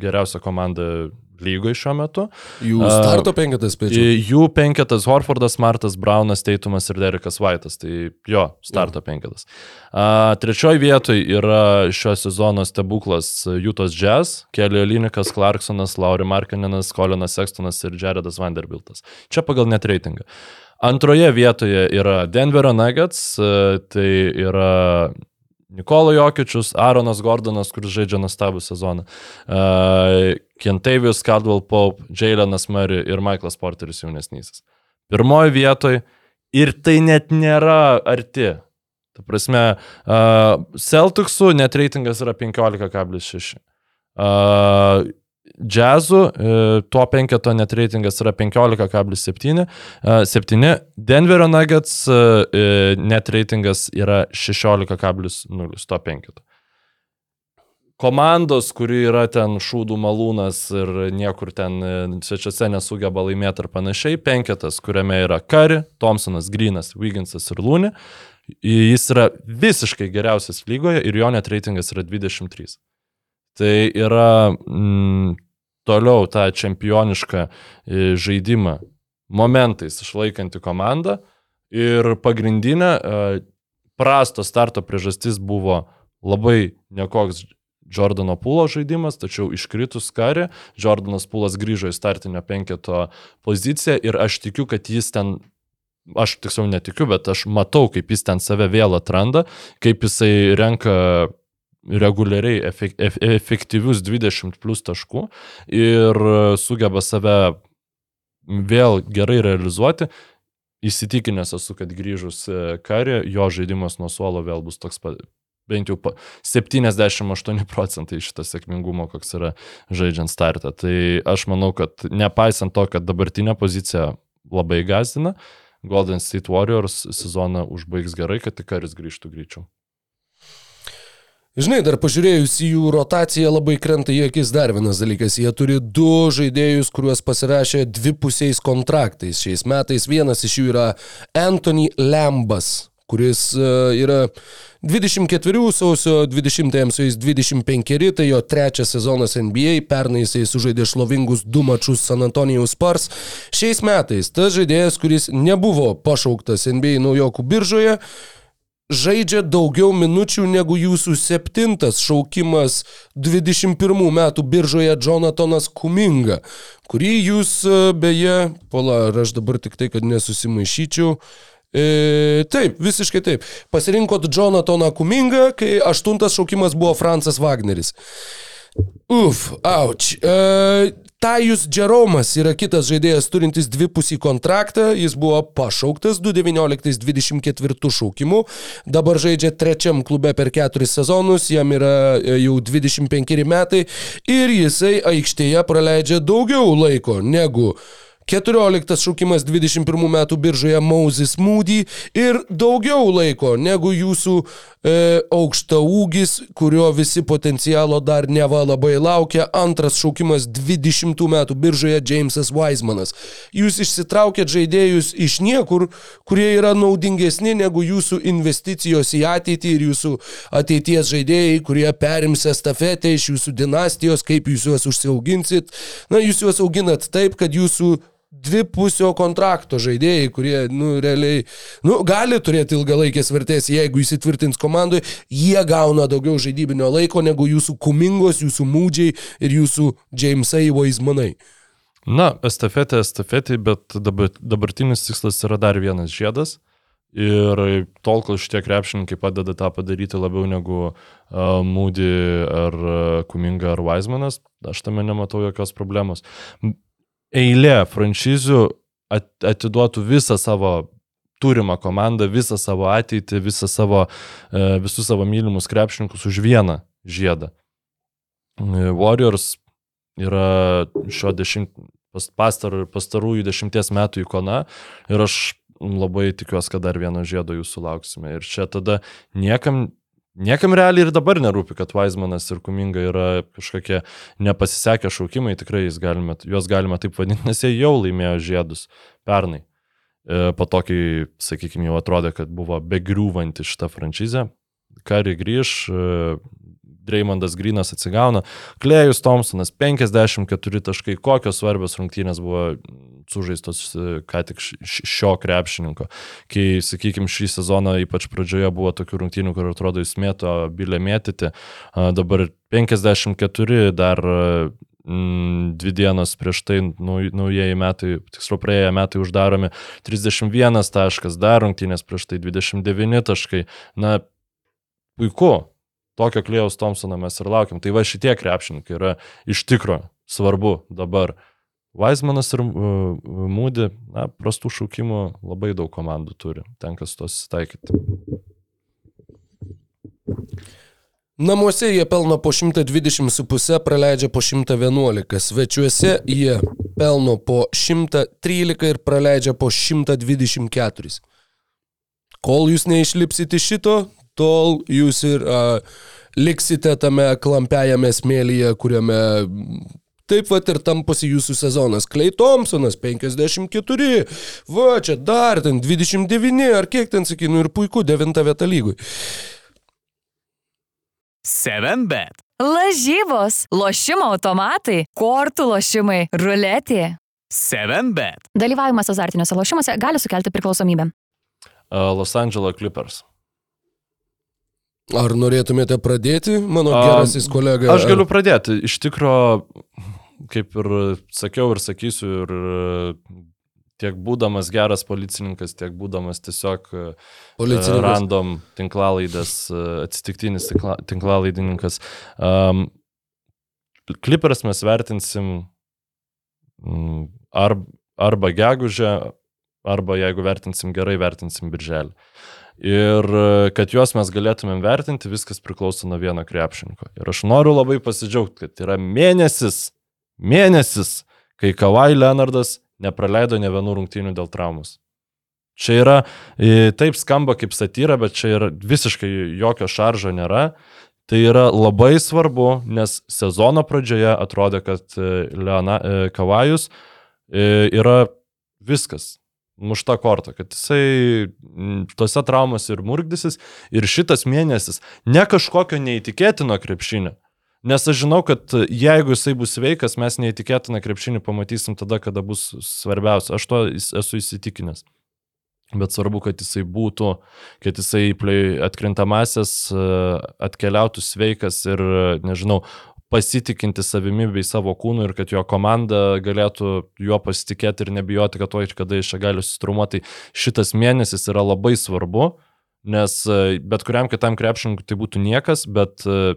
geriausia komanda lygoje šiuo metu. Jų starto penketas spėčiau. I- Jų penketas Horfordas, Martas, Braunas, Teitumas ir Derekas Vaitas. Tai jo, starto penketas. A, trečioji vietoje yra šio sezono stebuklas Jūtos Jazz, Kelly Linikas, Clarksonas, Lauri Markaninas, Colinas Sextonas ir Jaredas Vanderbiltas. Čia pagal net reitingą. Antroje vietoje yra Denverio Nuggets, e, tai yra Nikola Jokičius, Aaronas Gordonas, kuris žaidžia nuostabų sezoną, uh, Kentavius Caldwell Pope, Jailenas Murray ir Michaelas Porteris jaunesnysis. Pirmoji vietoje ir tai net nėra arti. Ta prasme, uh, Celticsų net reitingas yra 15,6. Uh, Džiazų uh, tuo penketo net reitingas yra 15,7. Uh, 7. Denverio Nuggets uh, net reitingas yra 16,0 to penketo. Komandos, kuri yra ten šūdų malūnas ir niekur ten e, svečiuose nesugeba laimėti ar panašiai, penketas, kuriame yra Kari, Thompsonas, Grinas, Wigginsas ir Lūni, jis yra visiškai geriausias lygoje ir jo net reitingas yra 23. Tai yra mm, toliau tą čempionišką e, žaidimą momentais išlaikanti komanda. Ir pagrindinė e, prasto starto priežastis buvo labai nekoks Jordano Pūlo žaidimas, tačiau iškritus karį, Jordanas Pūlas grįžo į startinio penketo poziciją ir aš tikiu, kad jis ten aš tiksliau netikiu, bet aš matau, kaip jis ten save vėl atranda, kaip jisai renka reguliariai efek, ef, efektyvius 20 plus taškų ir sugeba save vėl gerai realizuoti. Įsitikinęs esu, kad grįžus karį, jo žaidimas nuo suolo vėl bus toks pat, bent jau pa- 78 procentai šito sėkmingumo, koks yra žaidžiant startą. Tai aš manau, kad nepaisant to, kad dabartinė pozicija labai gazdina, Golden State Warriors sezoną užbaigs gerai, kad tik karis grįžtų greičiau. Žinai, dar pažiūrėjus į jų rotaciją labai krenta į akis dar vienas dalykas. Jie turi du žaidėjus, kuriuos pasirašė dvipusiais kontraktais šiais metais. Vienas iš jų yra Anthony Lambas, kuris e, yra 24 sausio 20-ąjam su jais 25, tai jo trečias sezonas NBA, pernai jisai sužaidė šlovingus du mačius San Antonijaus Spars. Šiais metais tas žaidėjas, kuris nebuvo pašauktas NBA naujokų biržoje, žaidžia daugiau minučių negu jūsų septintas šaukimas 21 metų biržoje Jonathanas Kuminga, kurį jūs e, beje, pala, ar aš dabar tik tai, kad nesusimaišyčiau. E, taip, visiškai taip. Pasirinkot Jonathaną Kumingą, kai aštuntas šaukimas buvo Francas Wagneris. Uf, auč. E, Tajus Jeromas yra kitas žaidėjas turintis dvipusį kontraktą, jis buvo pašauktas 2019-2024 šaukimu, dabar žaidžia trečiam klube per keturis sezonus, jam yra e, jau 25 metai. Ir jisai aikštėje praleidžia daugiau laiko negu 14 šaukimas 21 metų biržoje Moses Moody ir daugiau laiko negu jūsų e, aukšta ūgis, kurio visi potencialo dar neva labai laukia. Antras šaukimas 20 metų biržoje Jamesas Weismanas. Jūs išsitraukėt žaidėjus iš niekur, kurie yra naudingesni negu jūsų investicijos į ateitį ir jūsų ateities žaidėjai, kurie perims estafetę iš jūsų dinastijos, kaip jūs juos užsiauginsit. Na, jūs juos auginat taip, kad jūsų dvipusio kontrakto žaidėjai, kurie, nu, realiai, nu, gali turėti ilgalaikės vertės, jeigu įsitvirtins komandoje, jie gauna daugiau žaidybinio laiko negu jūsų kumingos, jūsų mūdžiai ir jūsų Jamesai Vaismanai. Na, estafetė, estafetė, bet dabar, dabartinis tikslas yra dar vienas žiedas. Ir tol, kol šitie krepšininkai padeda tą padaryti labiau negu uh, Moody ar uh, Kuminga ar Weismanas, aš tame nematau jokios problemos. Eilė franšizių at, atiduotų visą savo turimą komandą, visą savo ateitį, visą savo, uh, visus savo mylimus krepšininkus už vieną žiedą. E, Warriors yra šio dešimt, pas- pastar, pastarųjų dešimties metų ikona ir aš labai tikiuosi, kad dar vieno žiedo jų sulauksime. Ir čia tada niekam, niekam realiai ir dabar nerūpi, kad Weizmanas ir Kuminga yra kažkokie nepasisekę šaukimai, tikrai galime, juos galima taip vadinti, nes jie jau laimėjo žiedus pernai. E, Po to, kai, sakykime, jau atrodė, kad buvo begriūvanti šitą franšizę, Kari grįž, e, Dreimondas Grinas atsigauna, Klėjus Thompsonas 54 taškai, kokios svarbios rungtynės buvo sužaistos e, ką tik šio krepšininko. Kai, sakykime, šį sezoną ypač pradžioje buvo tokių rungtynių, kur atrodo jis mėto bilę mėtyti, dabar 54 dar mm, dvi dienas prieš tai nauj- naujieji metai, tiksliau praėję metai uždaromi 31 taškas, dar rungtynės prieš tai 29 taškai. Na, puiku, tokio Klėjaus Thompsono mes ir laukiam. Tai va šitie krepšininkai yra iš tikro svarbu dabar. Weizmanas ir uh, Mūdi, na, prastų šaukimų labai daug komandų turi, tenka su to susitaikyti. Namuose jie pelno po 120,5, praleidžia po 111. Svečiuose jie pelno po 113 ir praleidžia po 124. Kol jūs neišlipsite šito, tol jūs ir a, liksite tame klampiajame smėlyje, kuriame taip pat ir tamposi jūsų sezonas. Klei Thompsonas 54, va čia dar ten 29, ar kiek ten sakinu, ir puiku, 9 vieta lygui. 7bet. Lažybos, lošimo automatai, kortų lošimai, ruletė. 7bet. Dalyvavimas azartiniuose lošimuose gali sukelti priklausomybę. Uh, Los Angeles Clippers. Ar norėtumėte pradėti, mano gerasis kolega? Aš galiu pradėti. Iš tikro, kaip ir sakiau ir sakysiu, ir e, tiek būdamas geras policininkas, tiek būdamas tiesiog e, random tinklalaidės, e, atsitiktinis tinkla, tinklalaidininkas. Um, Klippers mes vertinsim mm, ar, arba gegužę, arba jeigu vertinsim gerai, vertinsim birželį. Ir e, kad juos mes galėtumėm vertinti, viskas priklauso nuo vieno krepšininko. Ir aš noriu labai pasidžiaugti, kad yra mėnesis, mėnesis, kai Kawhi Leonardas nepraleido ne vienų rungtynių dėl traumus. Čia yra, e, taip skamba kaip satyra, bet čia yra visiškai jokio šaržo nėra. Tai yra labai svarbu, nes sezono pradžioje atrodė, kad e, Leona, Kavajus yra viskas. Mušta korta, kad jisai tose traumose ir murgdysis. Ir šitas mėnesis ne kažkokio neįtikėtino krepšinio. Nes aš žinau, kad jeigu jisai bus sveikas, mes neįtikėtiną krepšinį pamatysim tada, kada bus svarbiausia. Aš to esu įsitikinęs. Bet svarbu, kad jisai būtų, kad jisai atkrintamasis e, atkeliautų sveikas ir, nežinau, pasitikinti savimi bei savo kūnu ir kad jo komanda galėtų juo pasitikėti ir nebijoti, kad to iš kada iš čia gali sustrumuoti. Tai šitas mėnesis yra labai svarbu, nes e, bet kuriam kitam krepšininkui tai būtų niekas, bet e,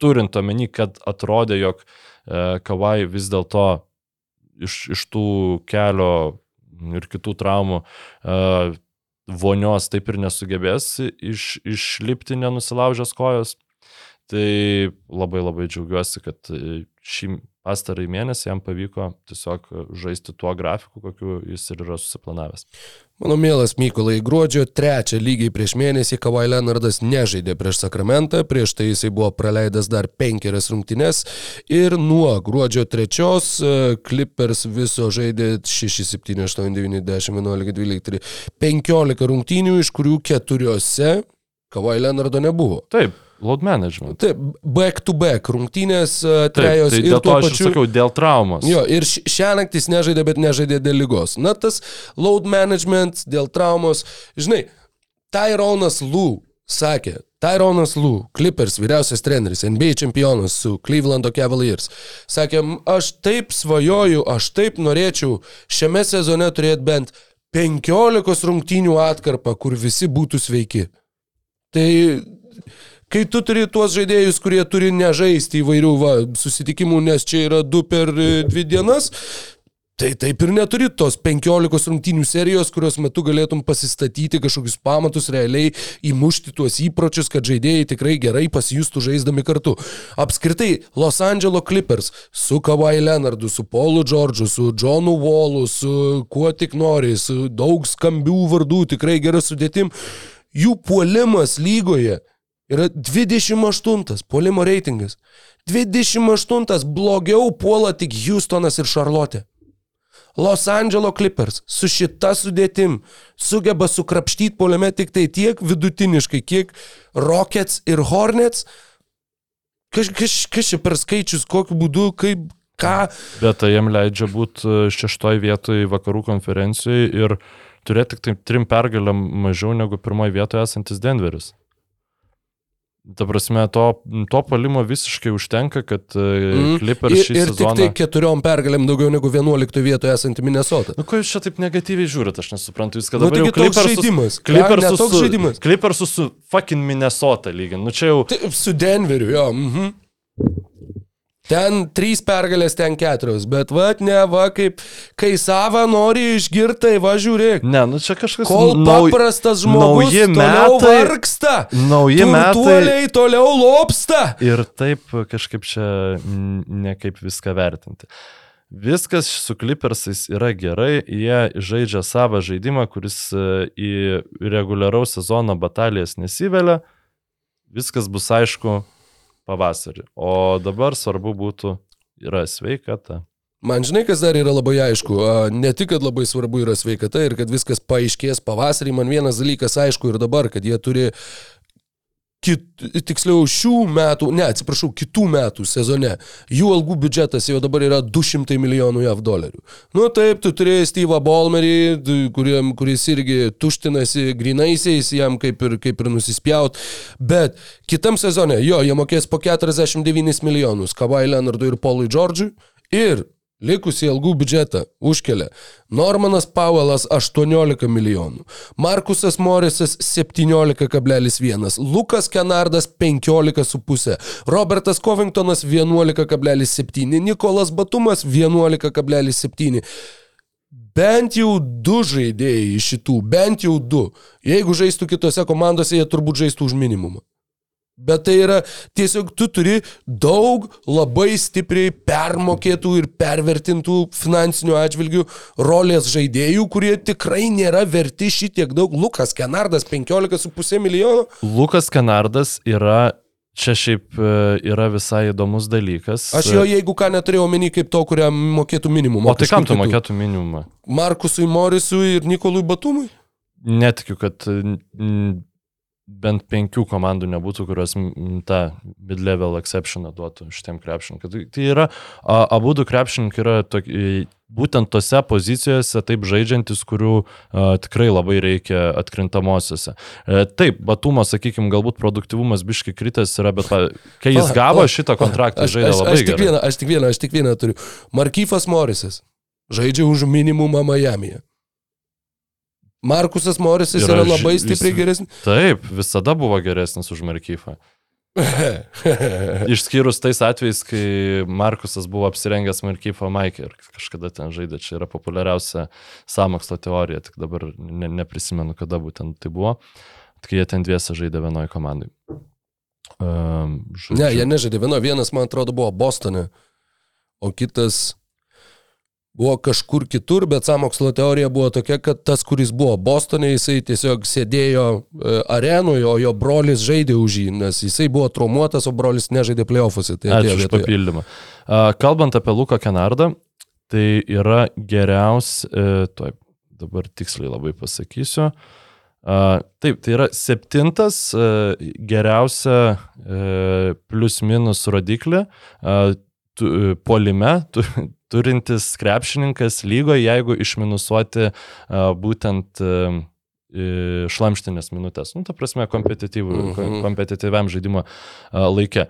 turint omeny, kad atrodė, jog e, Kavai vis dėlto iš, iš tų kelio ir kitų traumų vonios taip ir nesugebės iš, išlipti nenusilaužęs kojos. Tai labai labai džiaugiuosi, kad e, šį pastarąjį mėnesį jam pavyko tiesiog žaisti tuo grafiku, kokiu jis ir yra susiplanavęs. Mano mielas Mykolai, gruodžio trečią lygiai prieš mėnesį Kawhi Leonardas nežaidė prieš Sakramentą, prieš tai jisai buvo praleidęs dar penkerias rungtynes ir nuo gruodžio trečios e, Clippers viso žaidė 6, 7, 8, 9, 10, 11, 12, 15 rungtynių, iš kurių keturiose Kawhi Leonardo nebuvo. Taip, load management. Taip, back to back rungtynės e, Taip, trejos tai ir dėl to tuo aš pačiu... sakiau, dėl traumos. Jo, ir šią naktį jis nežaidė, bet nežaidė dėl lygos. Na, tas load management, dėl traumos. Žinai, Tyronas Lou sakė, Tyronas Lou, Clippers vyriausias treneris, NBA čempionas su Clevelando Cavaliers, sakė, "M, aš taip svajoju, aš taip norėčiau šiame sezone turėti bent 15 rungtynių atkarpą, kur visi būtų sveiki. Tai kai tu turi tuos žaidėjus, kurie turi nežaisti įvairių va, susitikimų, nes čia yra du per e, dvi dienas, tai taip ir neturi tos 15 rungtynių serijos, kurios metu galėtum pasistatyti kažkokius pamatus, realiai įmušti tuos įpročius, kad žaidėjai tikrai gerai pasijustų žaisdami kartu. Apskritai, Los Angeles Clippers su Kawhi Leonardu, su Paulu Džordžu, su Johnu Wallu, su kuo tik nori, su daug skambių vardų, tikrai gera sudėtim, jų puolimas lygoje yra 28 puolimo reitingas. 28 blogiau puola tik Houstonas ir Charlotte. Los Angeles Clippers su šita sudėtim sugeba sukrapštyti poliame tik tai tiek vidutiniškai, kiek Rockets ir Hornets. Kas, kas, kas čia per skaičius, kokiu būdu, kaip, ką. Bet tai jiem leidžia būti šeštoj vietoj vakarų konferencijoje ir turėti tik tai trim pergalėm mažiau negu pirmoje vietoje esantis Denveris. Ta prasme, to, to palimo visiškai užtenka, kad mm. Clippers ir, šį ir sezoną... tik tai keturiom pergalėm daugiau negu 11 vietoje esanti Minnesota. Nu, ko jūs čia taip negatyviai žiūrit, aš nesuprantu. Jūs Nu, kada taigi toks žaidimas. Ką, ne toks žaidimas. Clippersus su fucking Minnesota lygin. Nu čia jau... Taip, su Denveriu, jo. Mhm. Ten trys pergalės, ten keturios, bet va, ne, va, kaip, kai savo nori išgirtai, va, žiūrėk. Ne, nu čia kažkas... Kol nau- paprastas žmogus nauji toliau metai- vargsta, Nauji metai. toliau lopsta. Ir taip kažkaip čia nekaip viską vertinti. Viskas su Clippersais yra gerai, jie žaidžia savo žaidimą, kuris e, į reguliaraus sezono batalijas nesivelia. Viskas bus aišku pavasarį. O dabar svarbu būtų yra sveikata. Man žinai, kas dar yra labai aišku, ne tik, kad labai svarbu yra sveikata ir kad viskas paaiškės pavasarį, man vienas dalykas aišku ir dabar, kad jie turi kit, tiksliau šių metų, ne, atsiprašau, kitų metų sezone, jų algų biudžetas jau dabar yra 200 milijonų JAV dolerių. Nu taip, tu turėjai Steve'ą Bolmerį, d- kuriam, kuris irgi tuštinasi grinaisiais, jam kaip ir, kaip ir nusispjaut, bet kitam sezone, jo, jie mokės po 49 milijonus Kawhi Leonardui ir Paului Džordžui ir Likusį algų biudžetą užkelia Normanas Pauelas 18 milijonų, Markusas Morisas 17,1, Lukas Kenardas 15,5, Robertas Covingtonas 11,7, Nikolas Batumas 11,7. Bent jau du žaidėjai iš šitų, bent jau du. Jeigu žaistų kitose komandose, jie turbūt žaistų už minimumą. Bet tai yra tiesiog tu turi daug labai stipriai permokėtų ir pervertintų finansinių atžvilgių rolės žaidėjų, kurie tikrai nėra verti šitiek daug. Lukas Kenardas 15,5 milijono. Lukas Kanardas yra, čia šiaip e, yra visai įdomus dalykas. Aš jo, jeigu ką neturėjau omeny, kaip to, kuriam mokėtų minimumą. O tai kam tu mokėtų minimumą? Markusui Morisui ir Nikolui Batumui? Netikiu, kad bent penkių komandų nebūtų, kurios tą mid-level exceptioną duotų šitiem krepšininkam. Tai, tai yra, abu du krepšininkai yra tok, būtent tose pozicijose taip žaidžiantis, kurių a, tikrai labai reikia atkrintamosiose. E, taip, Batumo, sakykime, galbūt produktivumas biški kritęs yra, bet pa, kai jis gavo šitą kontraktą, Aš, žaidė aš, labai aš, tik gerai. vieną, aš tik vieną, aš tik vieną turiu. Markyfas Morisas žaidžia už minimumą Miami'e. Markusas Morisas Yra yra labai stipriai geresnis. Taip, visada buvo geresnis už Markyfą. Išskyrus tais atvejais, kai Markusas buvo apsirengęs Markyfo Maikę ir kažkada ten žaidė, čia yra populiariausia samokslo teorija, tik dabar ne, neprisimenu, kada būtent tai buvo, kai jie ten dviese žaidė vienoje komandai. Um, ne, jie nežaidė. Vieno, vienas, man atrodo, buvo Bostone, o kitas buvo kažkur kitur, bet samokslo teorija buvo tokia, kad tas, kuris buvo Bostone, jisai tiesiog sėdėjo e, arenoje, o jo brolis žaidė už jį, nes jisai buvo traumuotas, o brolis nežaidė playoffuose. Tai Ačiū už papildymą. Kalbant apie Luką Kenardą, tai yra geriausias, uh, tuoj dabar tiksliai labai pasakysiu. Taip, tai yra septintas uh, geriausia plus minus rodiklė polime turintis krepšininkas lygoje, jeigu išminusuoti uh, būtent uh, šlamštinės minutės, nu, ta prasme, Mhm. kompetityviam žaidimo laikė.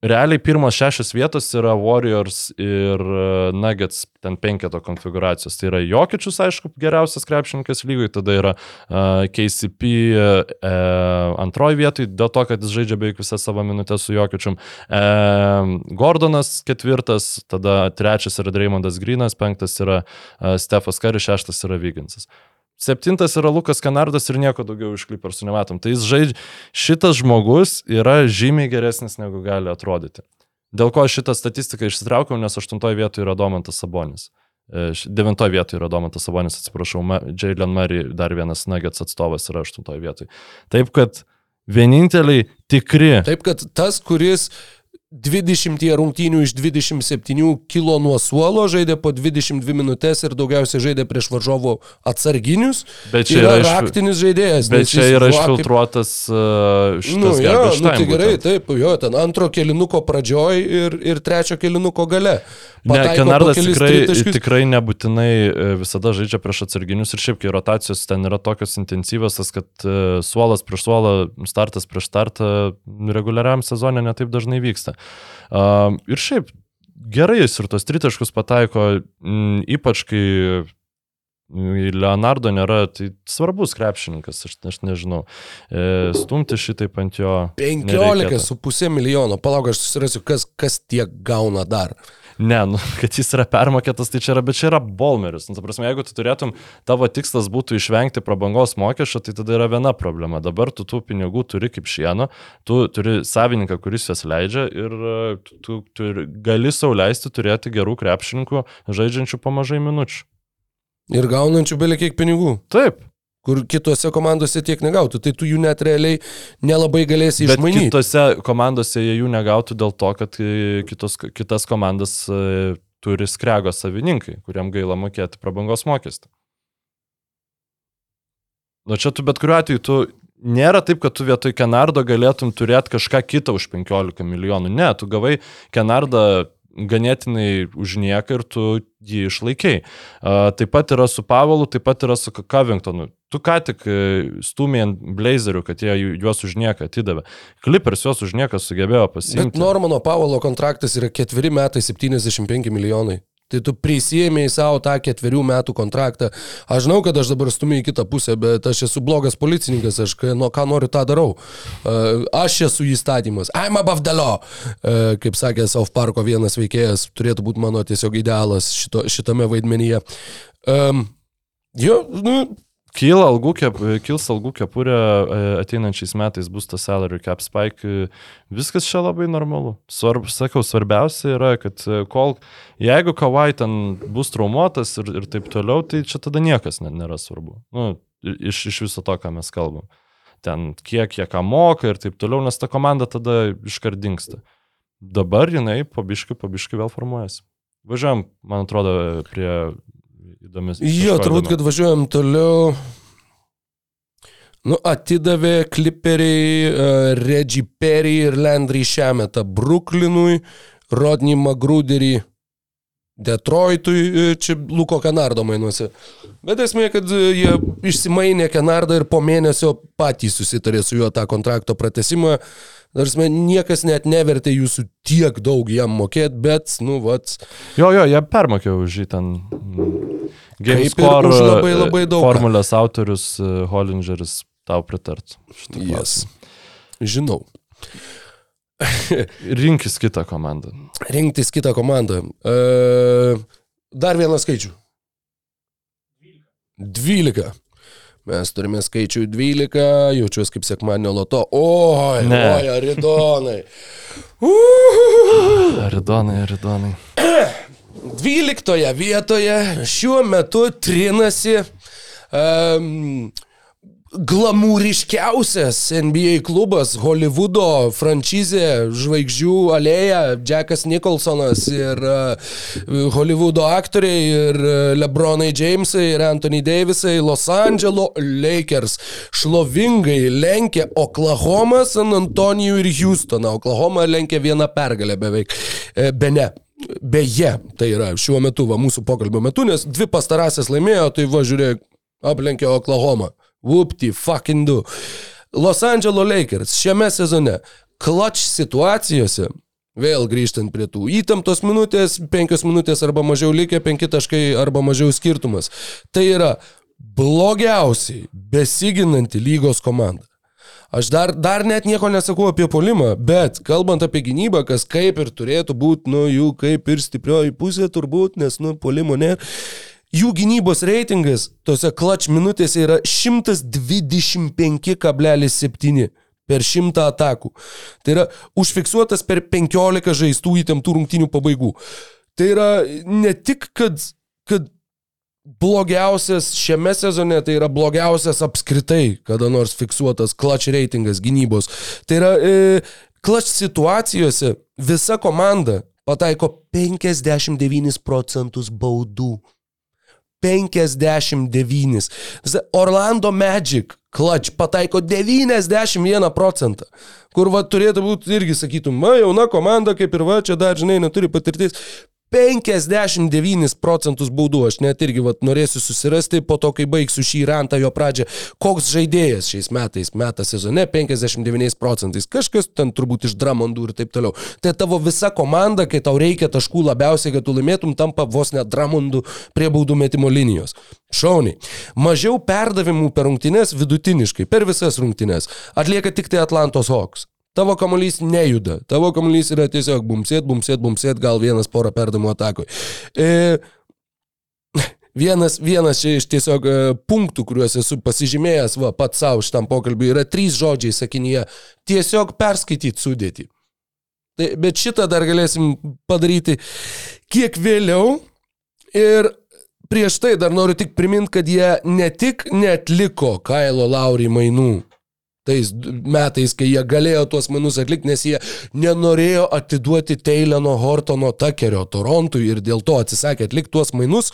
Realiai pirmos šešios vietos yra Warriors ir e, Nuggets, ten penketo konfiguracijos. Tai yra Jokičius, aišku, geriausias krepšininkas lygoj, tada yra uh, KCP uh, antroji vietoj, dėl to, kad jis žaidžia beveik visą savo minutę su Jokičium. Uh, Gordonas ketvirtas, tada trečias yra Dreymondas Grinas, penktas yra uh, Stefas Kari, šeštas yra Vyginsas. Septintas yra Lukas Kanardas ir nieko daugiau iš Clippersų nematom. Tai jis žaidžia, šitas žmogus yra žymiai geresnis negu gali atrodyti. Dėl ko šitą statistiką išsitraukiau, nes aštuntoje vietoje yra Domantas Sabonis. E, Devintoje vietoje yra Domantas Sabonis, atsiprašau, Jalen Murray, dar vienas Nuggets atstovas yra aštuntoje vietoje. Taip, kad vieninteliai tikri. Taip, kad tas, kuris 20 rungtynių iš 27 kilo nuo suolo, žaidė po 22 minutės ir daugiausiai žaidė prieš varžovo atsarginius. Bet čia yra, yra raktinis žaidėjas. Bet čia yra buvo kaip- išfiltruotas uh, šitas Nu, jo, nu, tai gerai, būtent. taip, jo, ten antro kelinuko pradžioj ir, ir trečio kelinuko gale. Ne, Kenardas tikrai, tritaškius. tikrai nebūtinai e, visada žaidžia prieš atsarginius ir šiaip, kai rotacijos ten yra tokios intensyvios, tas, kad e, suolas prieš suolą, startas prieš startą reguliariam sezonė netaip dažnai vyksta. Ir šiaip gerai jis ir tos tritaškus pataiko, m, ypač kai mm, Leonardo nėra, tai svarbus krepšininkas, aš, aš nežinau. E, stumti šitaip ant jo. 15 nereikėtų. su pusė milijono. Palauk, aš susirasiu, kas, kas tiek gauna dar. Ne, nu, kad jis yra permokėtas, tai čia yra, bet čia yra bolmeris. Nu, ta prasme, jeigu tu turėtum, tavo tikslas būtų išvengti prabangos mokesčio, tai tada yra viena problema. Dabar tu tų pinigų turi kaip šieno, tu turi savininką, kuris juos leidžia ir e, tu, tu, gali sauliaisti turėti gerų krepšininkų, žaidžiančių po mažai minučių. Ir gaunančių belie kiek pinigų, Taip, kur kitose komandose tiek negautų. Tai tu jų net realiai nelabai galėsi bet išmainyti. kitose komandose jie jų negautų dėl to, kad e, kitos, kitas komandas e, turi skrego savininkai, kuriam gaila mokėti prabangos mokestį. Nu čia tu bet kuriuo atveju, tu nėra taip, kad tu vietoj Kenardo galėtum turėti kažką kitą už 15 milijonų. Ne, tu gavai Kenardą ganėtinai už nieką ir tu jį išlaikiai. Taip pat yra su Pavelu, taip pat yra su Covingtonu. Tu ką tik e, stūmė ant blazerių, kad jie ju- juos už nieką atidavė. Clippers juos už nieką sugebėjo Bet pasiimti. Normano Pavalo kontraktas yra ketveri metai 75 milijonai. Tai tu prisėmėjai savo tą ketverių metų kontraktą. Aš žinau, kad aš dabar stumiu į kitą pusę, bet aš esu blogas policininkas, aš nuo ką noriu tą darau. Uh, Aš esu įstatymas. I'm above the law. Uh, Kaip sakė South Parko vienas veikėjas, turėtų būti mano tiesiog idealas šito, šitame vaidmenyje. Um, jo, nu, Kyla algų kep, kils algų kepurė, e, ateinančiais metais bus tas salary cap spike, viskas čia labai normalu. Svarb, sakau, svarbiausia yra, kad e, kol, jeigu Kawai ten bus traumuotas ir, ir taip toliau, tai čia tada niekas net nėra svarbu. Nu, iš, iš viso to, ką mes kalbam. Ten kiek jie ką moka ir taip toliau, nes ta komanda tada iškart dinksta. Dabar jinai pabiškai, pabiškai vėl formuojasi. Važiuojam, man atrodo, prie įdomis. Jo, turbūt, kad važiuojam toliau. Nu, atidavė kliperiai uh, Reggie Perry ir Landry Šemetą Brooklynui, Rodney Magruderį Detroitui, e, čia Luko Kanardo mainuose. Bet esmė, kad e, jie išsimainė Kanardą ir po mėnesio patys susitarė su juo tą kontrakto pratesimą. Darsme, niekas net nevertė jūsų tiek daug jam mokėti, bet, nu, vats, Jo, jo, jie permokė už jį ten. mm, GameScore už labai, e, labai daug. Formulės autorius e, Hollingeris tau pritart. Yes. Žinau. Rinkis kitą komandą. rinktis kitą komandą. E, dar vieną skaičių. 12. Mes turime skaičių 12, jaučiuosi kaip sekmadienio loto. Oi, Ne. oi, aridonai. Aridonai, aridonai. 12 vietoje šiuo metu trinasi um, glamūriškiausias NBA klubas, Hollywoodo franšizė, žvaigždžių alėja, Jackas Nicholsonas ir uh, Hollywoodo aktoriai, ir uh, Lebronai Jamesai, ir Anthony Davisai, Los Angeles Lakers šlovingai lenkia Oklahoma, San Antonijų ir Houstoną. Oklahoma lenkia vieną pergalę beveik. E, Be ne. Beje, tai yra šiuo metu, va, mūsų pokalbio metu, nes dvi pastarąsias laimėjo, tai va, žiūrėk, aplenkė Oklahoma. Whoopty, fucking du. Los Angeles Lakers šiame sezone clutch situacijose, vėl grįžtant prie tų įtemptos minutės, penkios minutės arba mažiau likę, penki taškai arba mažiau skirtumas. Tai yra blogiausiai besiginanti lygos komanda. Aš dar, dar net nieko nesakau apie polimą, bet kalbant apie gynybą, kas kaip ir turėtų būti, nu, jų kaip ir stiprioji pusė turbūt, nes, nu, polimo nėra. Jų gynybos reitingas tose klač minutėse yra 125,7 per 100 atakų. Tai yra užfiksuotas per 15 žaistų įtemptų rungtinių pabaigų. Tai yra ne tik, kad, kad blogiausias šiame sezone, tai yra blogiausias apskritai, kada nors fiksuotas clutch reitingas gynybos. Tai yra e, clutch situacijose visa komanda pataiko 59 procentus baudų. 59. Orlando Magic Clutch pataiko 91 procentą. Kur va turėtų būti irgi sakytum, ma jauna komanda, kaip ir va čia dar, žinai, neturi patirtis. 59 procentus baudų, aš net irgi vat, norėsiu susirasti po to, kai baigsiu šį rantą jo pradžią, koks žaidėjas šiais metais meta sezone 59 procentais, kažkas ten turbūt iš dramondų ir taip toliau. Tai tavo visa komanda, kai tau reikia taškų labiausiai, kad tu laimėtum, tampa vos net dramondų prie baudų metimo linijos. Šauniai. Mažiau perdavimų per rungtynes vidutiniškai, per visas rungtynes, atlieka tik tai Atlantos Hawks. Tavo kamuolys nejuda. Tavo kamuolys yra tiesiog bumsėt, bumsėt, bumsėt, gal vienas porą perdamų atakui. E, vienas, vienas čia iš tiesiog e, punktų, kuriuos esu pasižymėjęs, va, pats savo šitam pokalbiui, yra trys žodžiai sakinyje. Tiesiog perskaityti sudėti. Tai, bet šitą dar galėsim padaryti kiek vėliau. Ir prieš tai dar noriu tik priminti, kad jie ne tik netliko Kailo Lauri mainų tais metais, kai jie galėjo tuos mainus atlikti, nes jie nenorėjo atiduoti Teileno Hortono Takerio Torontui ir dėl to atsisakė atlikti tuos mainus.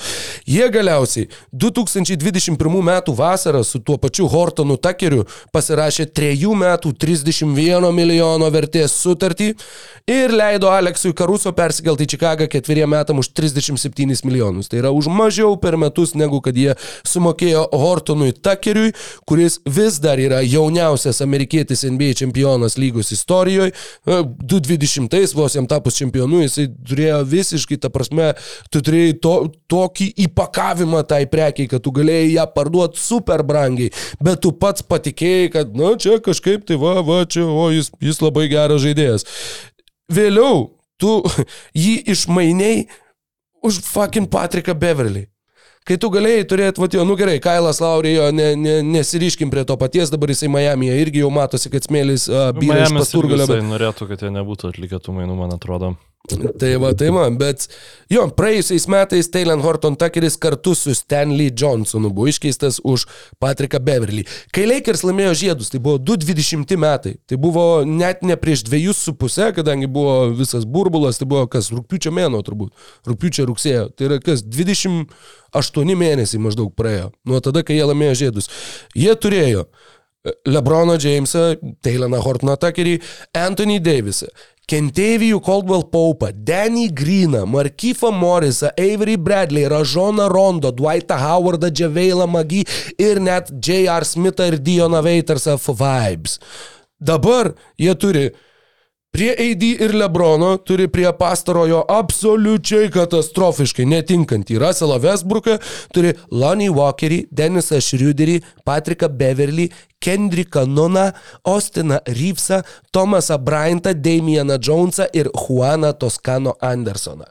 Jie galiausiai 2021 m. vasarą su tuo pačiu Hortonu Takeriu pasirašė 3 metų 31 milijono vertės sutartį ir leido Aleksui Karuso persikelti į Čikagą ketveriem metam už 37 milijonus. Tai yra už mažiau per metus, negu kad jie sumokėjo Hortonui Takeriui, kuris vis dar yra jauniausias amerikietis NBA čempionas lygos istorijoje. 220 vos jam tapus čempionu, jisai turėjo visiškai, ta prasme, tu turėjai to, tokį įpakavimą tai prekiai, kad tu galėjai ją parduoti super brangiai, bet tu pats patikėjai, kad, na, čia kažkaip tai va, va, čia, o jis, jis labai geras žaidėjas. Vėliau tu jį išmainiai už fucking Patriką Beverly. Kai tu galėjai turėti, va, jo, nu gerai, Kailas Laurijo, ne, ne, nesiriškim prie to paties, dabar jisai Miami'e irgi jau matosi, kad smėlis uh, byra iš pasturgalio. Bet... norėtų, kad jie nebūtų atlikę tų mainų, man atrodo. Tai va, tai man, bet jo, praėjusiais metais Taylan Horton Tuckeris kartu su Stanley Johnsonu buvo iškeistas už Patriką Beverly. Kai Lakers laimėjo žiedus, tai buvo 220 metai. Tai buvo net ne prieš dviejus su pusę, kadangi buvo visas burbulas, tai buvo kas, rūpiučio mėno turbūt, rūpiučio rugsėjo. Tai yra kas, 28 mėnesiai maždaug praėjo nuo tada, kai jie laimėjo žiedus. Jie turėjo Lebroną Jamesą, Taylaną Hortoną Tuckerį, Anthony Davisą, Kentavijų Caldwell Paupa, Danny Greeną, Markyfą Morrisą, Avery Bradley, Ražoną Rondo, Dwightą Howardą, Javeilą Magį ir net J.R. Smithą ir Dioną Waitersą of Vibes. Dabar jie turi Prie AD ir Lebrono turi prie pastarojo absoliučiai katastrofiškai netinkantį Russellą Westbrooką, turi Lonnie Walkerį, Denisą Šriuderį, Patriką Beverly, Kendricką Nuną, Austiną Reevesą, Tomasą Bryantą, Damianą Jonesą ir Juaną Toskano Andersoną.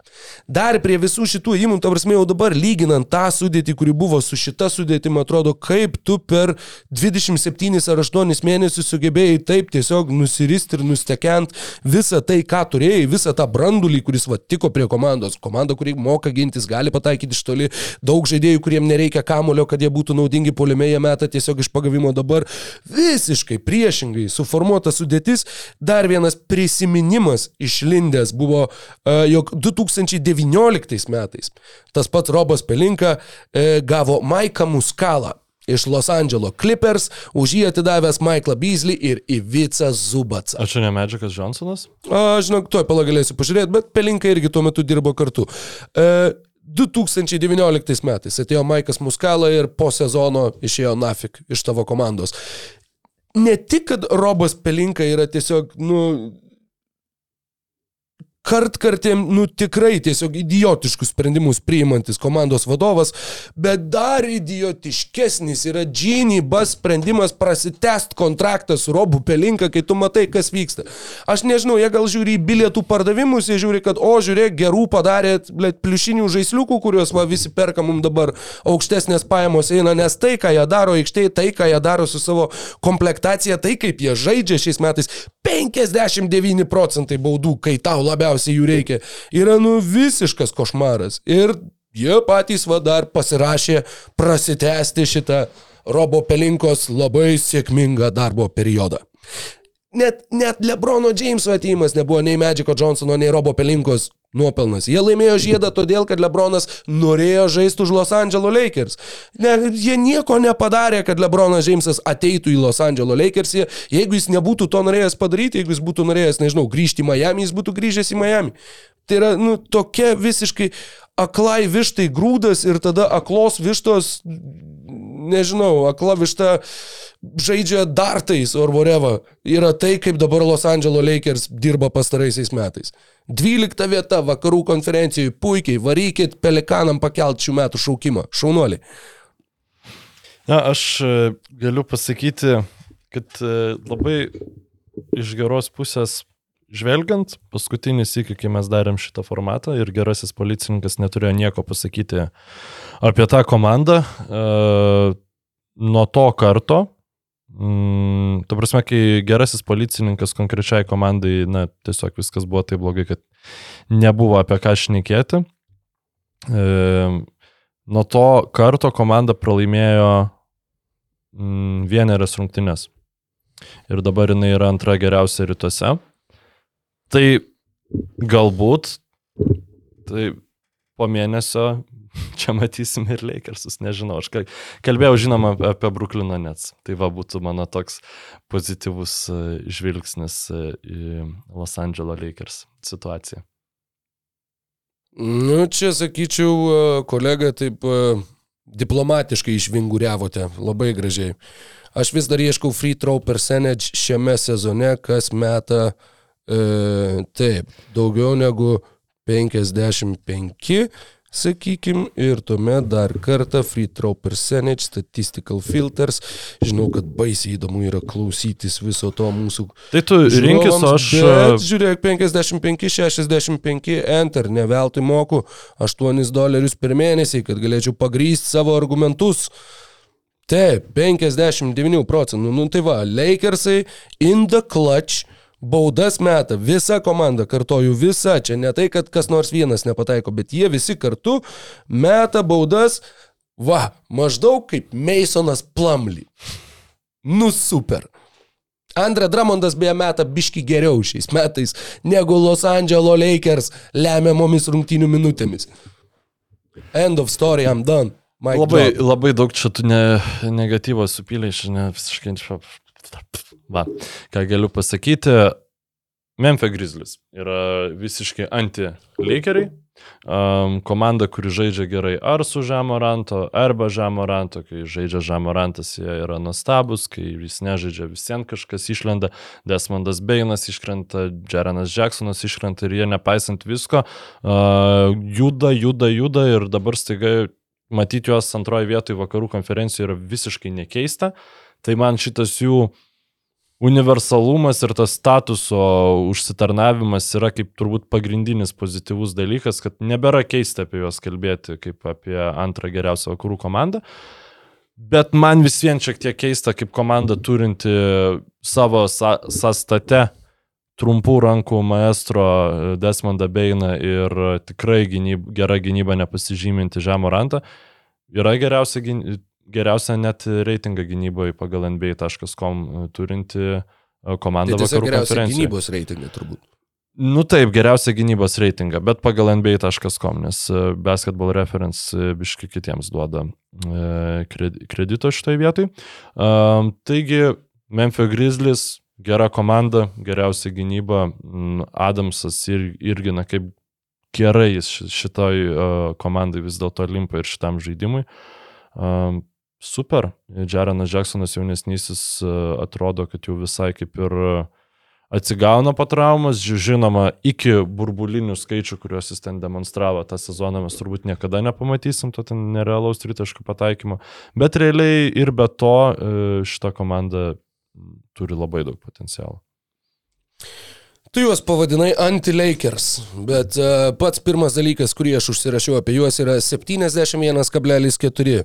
Dar prie visų šitų įmų, ta prasme, jau dabar lyginant tą sudėtį, kuri buvo su šita sudėtimi, atrodo, kaip tu per 27 ar 8 mėnesius sugebėjai taip tiesiog nusiristi ir nustekent visą tai, ką turėjai, visą tą brandulį, kuris va tiko prie komandos. Komanda, kuri moka gintis, gali pataikyti iš toli, daug žaidėjų, kuriem nereikia kamulio, kad jie būtų naudingi poliumėje metą tiesiog iš pagavimo dabar. Visiškai priešingai suformuota sudėtis. Dar vienas prisiminimas išlindęs buvo, e, jog 2019 metais tas pats Robas Pelinka e, gavo Maiką Muskalą iš Los Angeles Clippers, už jį atidavęs Michaelą Beasley ir Ivica Zubacą. Ar čia ne Medžikas Johnsonas? A, žinok, tuoj palagalėsiu pažiūrėti, bet Pelinka irgi tuo metu dirbo kartu. E, 2019 metais atėjo Maikas Muskala ir po sezono išėjo Nafik iš tavo komandos. Ne tik, kad Robas Pelinka yra tiesiog, nu, kartkartėm, nu tikrai tiesiog idiotiškus sprendimus priimantis komandos vadovas, bet dar idiotiškesnis yra Džinybas sprendimas prasitest kontraktą su Robu Pelinka, kai tu matai, kas vyksta. Aš nežinau, jie gal žiūri į bilietų pardavimus, jie žiūri, kad, o, žiūrėk, gerų padarėt, blėt, pliušinių žaisliukų, kuriuos va, visi perka mums dabar aukštesnės pajamos eina, nes tai, ką jie daro aikštėje, tai, ką jie daro su savo komplektacija, tai, kaip jie žaidžia šiais metais, 59 procentai baudų, kai tau labiausiai jų reikia, yra nu visiškas košmaras. Ir jie patys va dar pasirašė prasitęsti šitą Robo Pelinkos labai sėkmingą darbo periodą. Net, net Lebrono Jameso atėjimas nebuvo nei Magiko Johnsono, nei Robo Pelinkos nuopelnas. Jie laimėjo žiedą todėl, kad Lebronas norėjo žaisti už Los Angeles Lakers. Ne, jie nieko nepadarė, kad Lebronas Jamesas ateitų į Los Angeles Lakers. Jeigu jis nebūtų to norėjęs padaryti, jeigu jis būtų norėjęs, nežinau, grįžti į Miami, jis būtų grįžęs į Miami. Tai yra, nu, tokia visiškai aklai vištai grūdas ir tada aklos vištos, nežinau, akla višta žaidžia dartais or whatever. Yra tai, kaip dabar Los Angeles Lakers dirba pastaraisiais metais. 12 vieta vakarų konferencijoje, puikiai, varykit pelikanam pakelt šių metų šaukimą. Šaunuoliai. Na, aš e, galiu pasakyti, kad e, labai iš geros pusės žvelgiant, paskutinis iki, kai mes darėm šitą formatą ir gerasis policininkas neturėjo nieko pasakyti apie tą komandą, e, nuo to karto, mm, ta prasme, kai gerasis policininkas konkrečiai komandai, na, tiesiog viskas buvo taip blogai, kad nebuvo apie ką šnekėti. E, nuo to karto komanda pralaimėjo mm, vienerias rungtynes. ir dabar jinai yra antra geriausia rytuose. Tai galbūt, tai po mėnesio čia matysim ir Lakersus, nežinau. Aš kal- kalbėjau, žinoma, apie- Brooklyną Nets. Tai va būtų mano toks pozityvus e, žvilgsnis e, į Los Angeles Lakers situaciją. Nu, čia sakyčiau, e, kolega, taip diplomatiškai išvinguriavote, labai gražiai. Aš vis dar ieškau free throw percentage šiame sezone, kas meta, e, taip, daugiau negu 55, sakykim, ir tuomet dar kartą free throw percentage, statistical filters. Žinau, kad baisiai įdomu yra klausytis viso to mūsų Tai tu rinkis, aš... e, Bet, žiūrėk, 55, 65, enter, ne veltui moku 8 dolerius per mėnesį, kad galėčiau pagrysti savo argumentus. Taip, 59 procentų. Nu tai va, Lakersai in the clutch. Baudas meta visa komanda, kartoju, visa. Čia ne tai, kad kas nors vienas nepataiko, bet jie visi kartu meta baudas. Va, maždaug kaip Masonas Plumly. Nu super. Andrė Dramondas beje meta biški geriau šiais metais negu Los Angeles Lakers lemiamomis rungtynių minutėmis. End of story, I'm done. Mike Labai, drop. labai daug čia tų ne, negatyvos supylė, šiandien visiškai. čia- Va, ką galiu pasakyti, Memphis Grizzlies yra visiškai anti-Lakeriai. Um, komanda, kuri žaidžia gerai ar su Žamoranto, arba Žamoranto, kai žaidžia Žamorantas, jie yra nuostabus, kai jis nežaidžia visiems kažkas išlenda, Desmondas Beinas iškrenta, Jerenas Jacksonas iškrenta ir jie nepaisant visko, uh, juda, juda, juda ir dabar staiga matyti juos antroje vietoje vakarų konferencijoje yra visiškai nekeista. Tai man šitas jų universalumas ir tas statuso užsitarnavimas yra kaip turbūt pagrindinis pozityvus dalykas, kad nebėra keista apie juos kalbėti kaip apie antrą geriausią vakarų komandą. Bet man vis vien šiek tiek keista, kaip komanda turinti savo sa sastate trumpų rankų maestro Desmondą Beiną ir tikrai gynyb, gera gynyba nepasižyminti Žemorantą. Yra geriausia, gyn- geriausia net reitinga gynyboje pagal NBA.com turinti e, komanda Tai vakarų konferencijoje. gynybos reitingai turbūt. Nu taip, geriausia gynybos reitinga, bet pagal NBA.com, nes e, Basketball Reference e, biški kitiems duoda e, kredi- kredito šitoje vietoje. Um, taigi, Memphis Grizzlies, gera komanda, geriausia gynyba, Adamsas ir, irgi, na kaip gerai jis ši- šitoj komandai vis dėlto limpa ir šitam žaidimui. Super, Jarenas Jacksonas jaunesnysis uh, atrodo, kad jau visai kaip ir uh, atsigauna po traumas, ži- žinoma, iki burbulinių skaičių, kuriuos jis ten demonstravo tą sezoną, mes turbūt niekada nepamatysim to ten nerealaus tritaškų pataikymo, bet realiai ir be to e, šita komanda turi labai daug potencialo. Tu juos pavadinai anti-Lakers, bet uh, pats pirmas dalykas, kurį aš užsirašiau apie juos, yra 71,4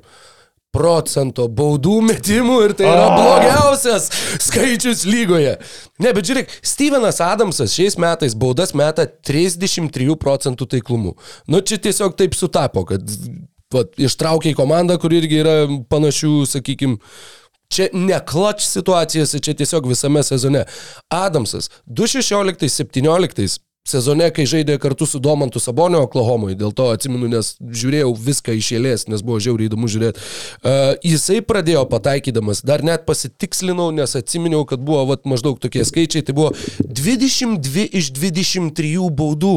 procento baudų metimų ir tai yra blogiausias skaičius lygoje. Ne, bet žiūrėk, Stevenas Adamsas šiais metais baudas meta 33 procentų taiklumu. Nu, čia tiesiog taip sutapo, kad vat, ištraukiai komandą, kur irgi yra panašių, sakykime, Čia ne klač situacijose, čia tiesiog visame sezone. Adamsas 2016-2017 sezone, kai žaidė kartu su Domantu Sabonio Oklahomoje, dėl to atsimenu, nes žiūrėjau viską iš eilės, nes buvo žiauriai įdomu žiūrėti. Uh, jisai pradėjo pataikydamas, dar net pasitikslinau, nes atsiminiau, kad buvo vat, maždaug tokie skaičiai, tai buvo 22 iš 23 baudų.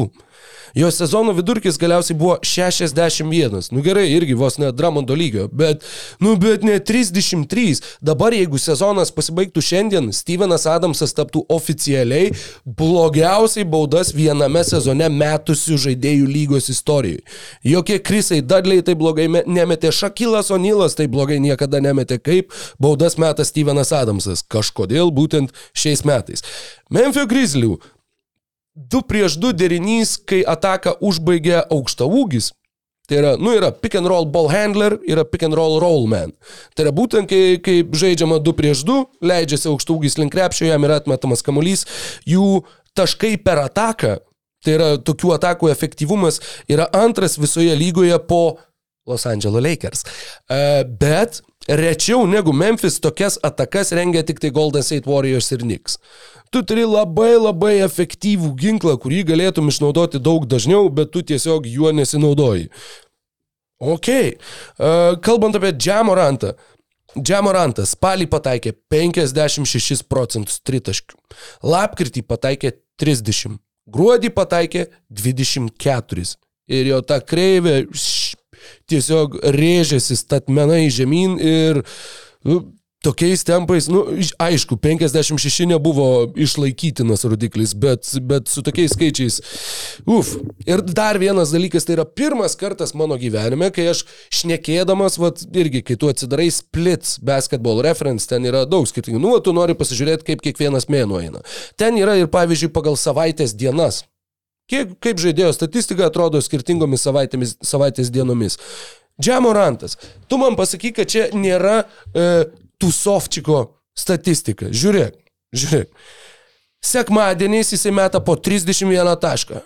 Jo sezono vidurkis galiausiai buvo 61. Nu gerai, irgi vos ne Dramondo lygio, bet, nu bet ne 33. Dabar jeigu sezonas pasibaigtų šiandien, Stevenas Adamsas taptų oficialiai blogiausiai baudas viename sezone metusių žaidėjų lygos istorijoje. Jokie Krisai Dudley tai blogai me- nemetė, Šakilas Onilas tai blogai niekada nemetė, kaip baudas meta Stevenas Adamsas. Kažkodėl būtent šiais metais. Memphis Grizzlių 2 prieš 2 derinys, kai ataką užbaigia aukšta ūgis. Tai yra, nu, yra pick and roll ball handler, yra pick and roll roll man. Tai yra būtent, kai, kai žaidžiama 2 prieš 2, leidžiasi aukšta ūgis link krepšio, jam yra atmetamas kamuolys, jų taškai per ataką, tai yra tokių atakų efektyvumas, yra antras visoje lygoje po Los Angeles Lakers. E, Bet Rečiau negu Memphis tokias atakas rengia tik tai Golden State Warriors ir Knicks. Tu turi labai labai efektyvų ginklą, kurį galėtum išnaudoti daug dažniau, bet tu tiesiog juo nesinaudoji. Ok. Uh, kalbant apie Džamorantą. Džamorantas spalį pataikė 56 procentus tritaškių. Lapkritį pataikė 30. Gruodį pataikė 24. Ir jo ta kreivė tiesiog rėžėsi statmenai žemyn ir nu, tokiais tempais, nu, iš- aišku, 56 nebuvo išlaikytinas rodiklis, bet, bet su tokiais skaičiais, uf. Ir dar vienas dalykas, tai yra pirmas kartas mano gyvenime, kai aš šnekėdamas, vat, irgi, kai tu atsidarai splits basketball reference, ten yra daug skirtingų, nu, tu nori pasižiūrėti, kaip kiekvienas mėnuo eina. Ten yra ir, pavyzdžiui, pagal savaitės dienas. Kiek, kaip žaidėjo statistika atrodo skirtingomis savaitėmis, savaitės dienomis. Džamorantas, tu man pasakyk, kad čia nėra e, Tusovčiko statistika. Žiūrėk, žiūrėk. Sekmadieniais jisai meta po 31 tašką.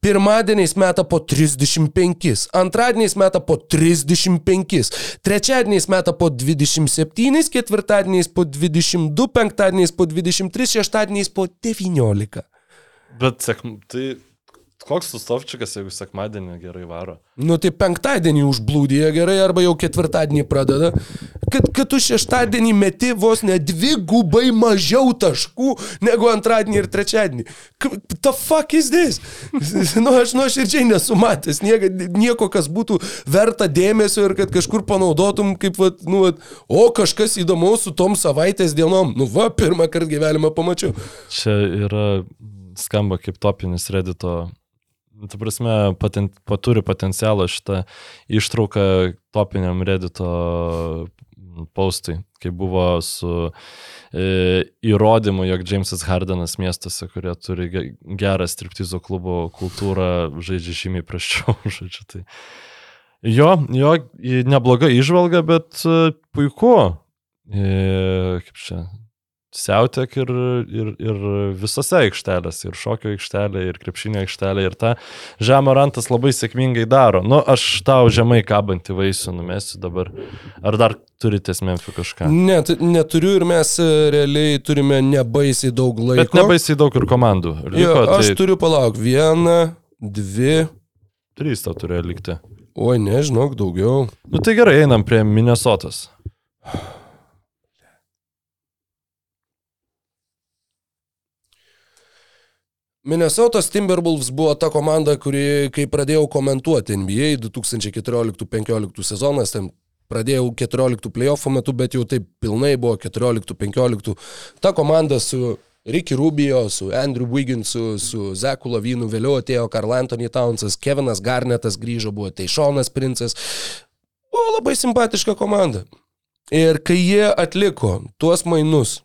Pirmadieniais meta po 35, antradieniais meta po 35, trečiadieniais meta po 27, ketvirtadieniais po 22, penktadieniais po 23, šeštadieniais po 19. Bet, sek, tai koks sustovčikas, jeigu sekmadienį gerai varo? Nu tai penktadienį užblūdėjo gerai arba jau ketvirtadienį pradeda. Kad, kad tu šeštadienį meti vos ne dvi gubai mažiau taškų negu antradienį ir trečiadienį. The fuck is this? nu aš nuoširdžiai nesu matęs nieko, nieko, kas būtų verta dėmesio ir kad kažkur panaudotum kaip, vat, nu, vat, o kažkas įdomaus su tom savaitės dienom. Nu va, pirmą kartą gyvenimą pamačiau. Čia yra, skamba kaip topinis redito. Tu prasme, paten, paturi potencialą šitą ištrauką topiniam redito paustui, kai buvo su e, įrodymu, jog Jamesas Hardenas miestuose, kurie turi ge- gerą striptizo klubo kultūrą, žaidžia žymiai praščiau. Žodžiu, tai. Jo, jo, nebloga išvalga, bet e, puiku. E, kaip čia, siautek ir, ir, ir visose aikštelėse, ir šokio aikštelė, ir krepšinio aikštelė, ir tą žemą rantas labai sėkmingai daro. Nu, aš tau žemai kabantį vaisių numesiu dabar. Ar dar turite Memphis kažką? Ne, t- neturiu ir mes e, realiai turime nebaisiai daug laiko. Bet nebaisiai daug ir komandų. Jo, Liko, aš tai turiu palauk. Vieną, dvi. trys tau turėjo likti. Oi, nežinau, daugiau. Nu tai gerai, einam prie Minnesotos. Minnesotos Timberwolves buvo ta komanda, kuri, kai pradėjau komentuoti NBA 2014-2015 sezonas, ten pradėjau 14 playoffų metu, bet jau taip pilnai buvo 14-15. Ta komanda su Ricky Rubio, su Andrew Wigginsu, su Zeku Lavinu, vėliau atėjo Karl Anthony Townsas, Kevinas Garnetas grįžo, buvo Teišonas Princas. Buvo labai simpatiška komanda. Ir kai jie atliko tuos mainus,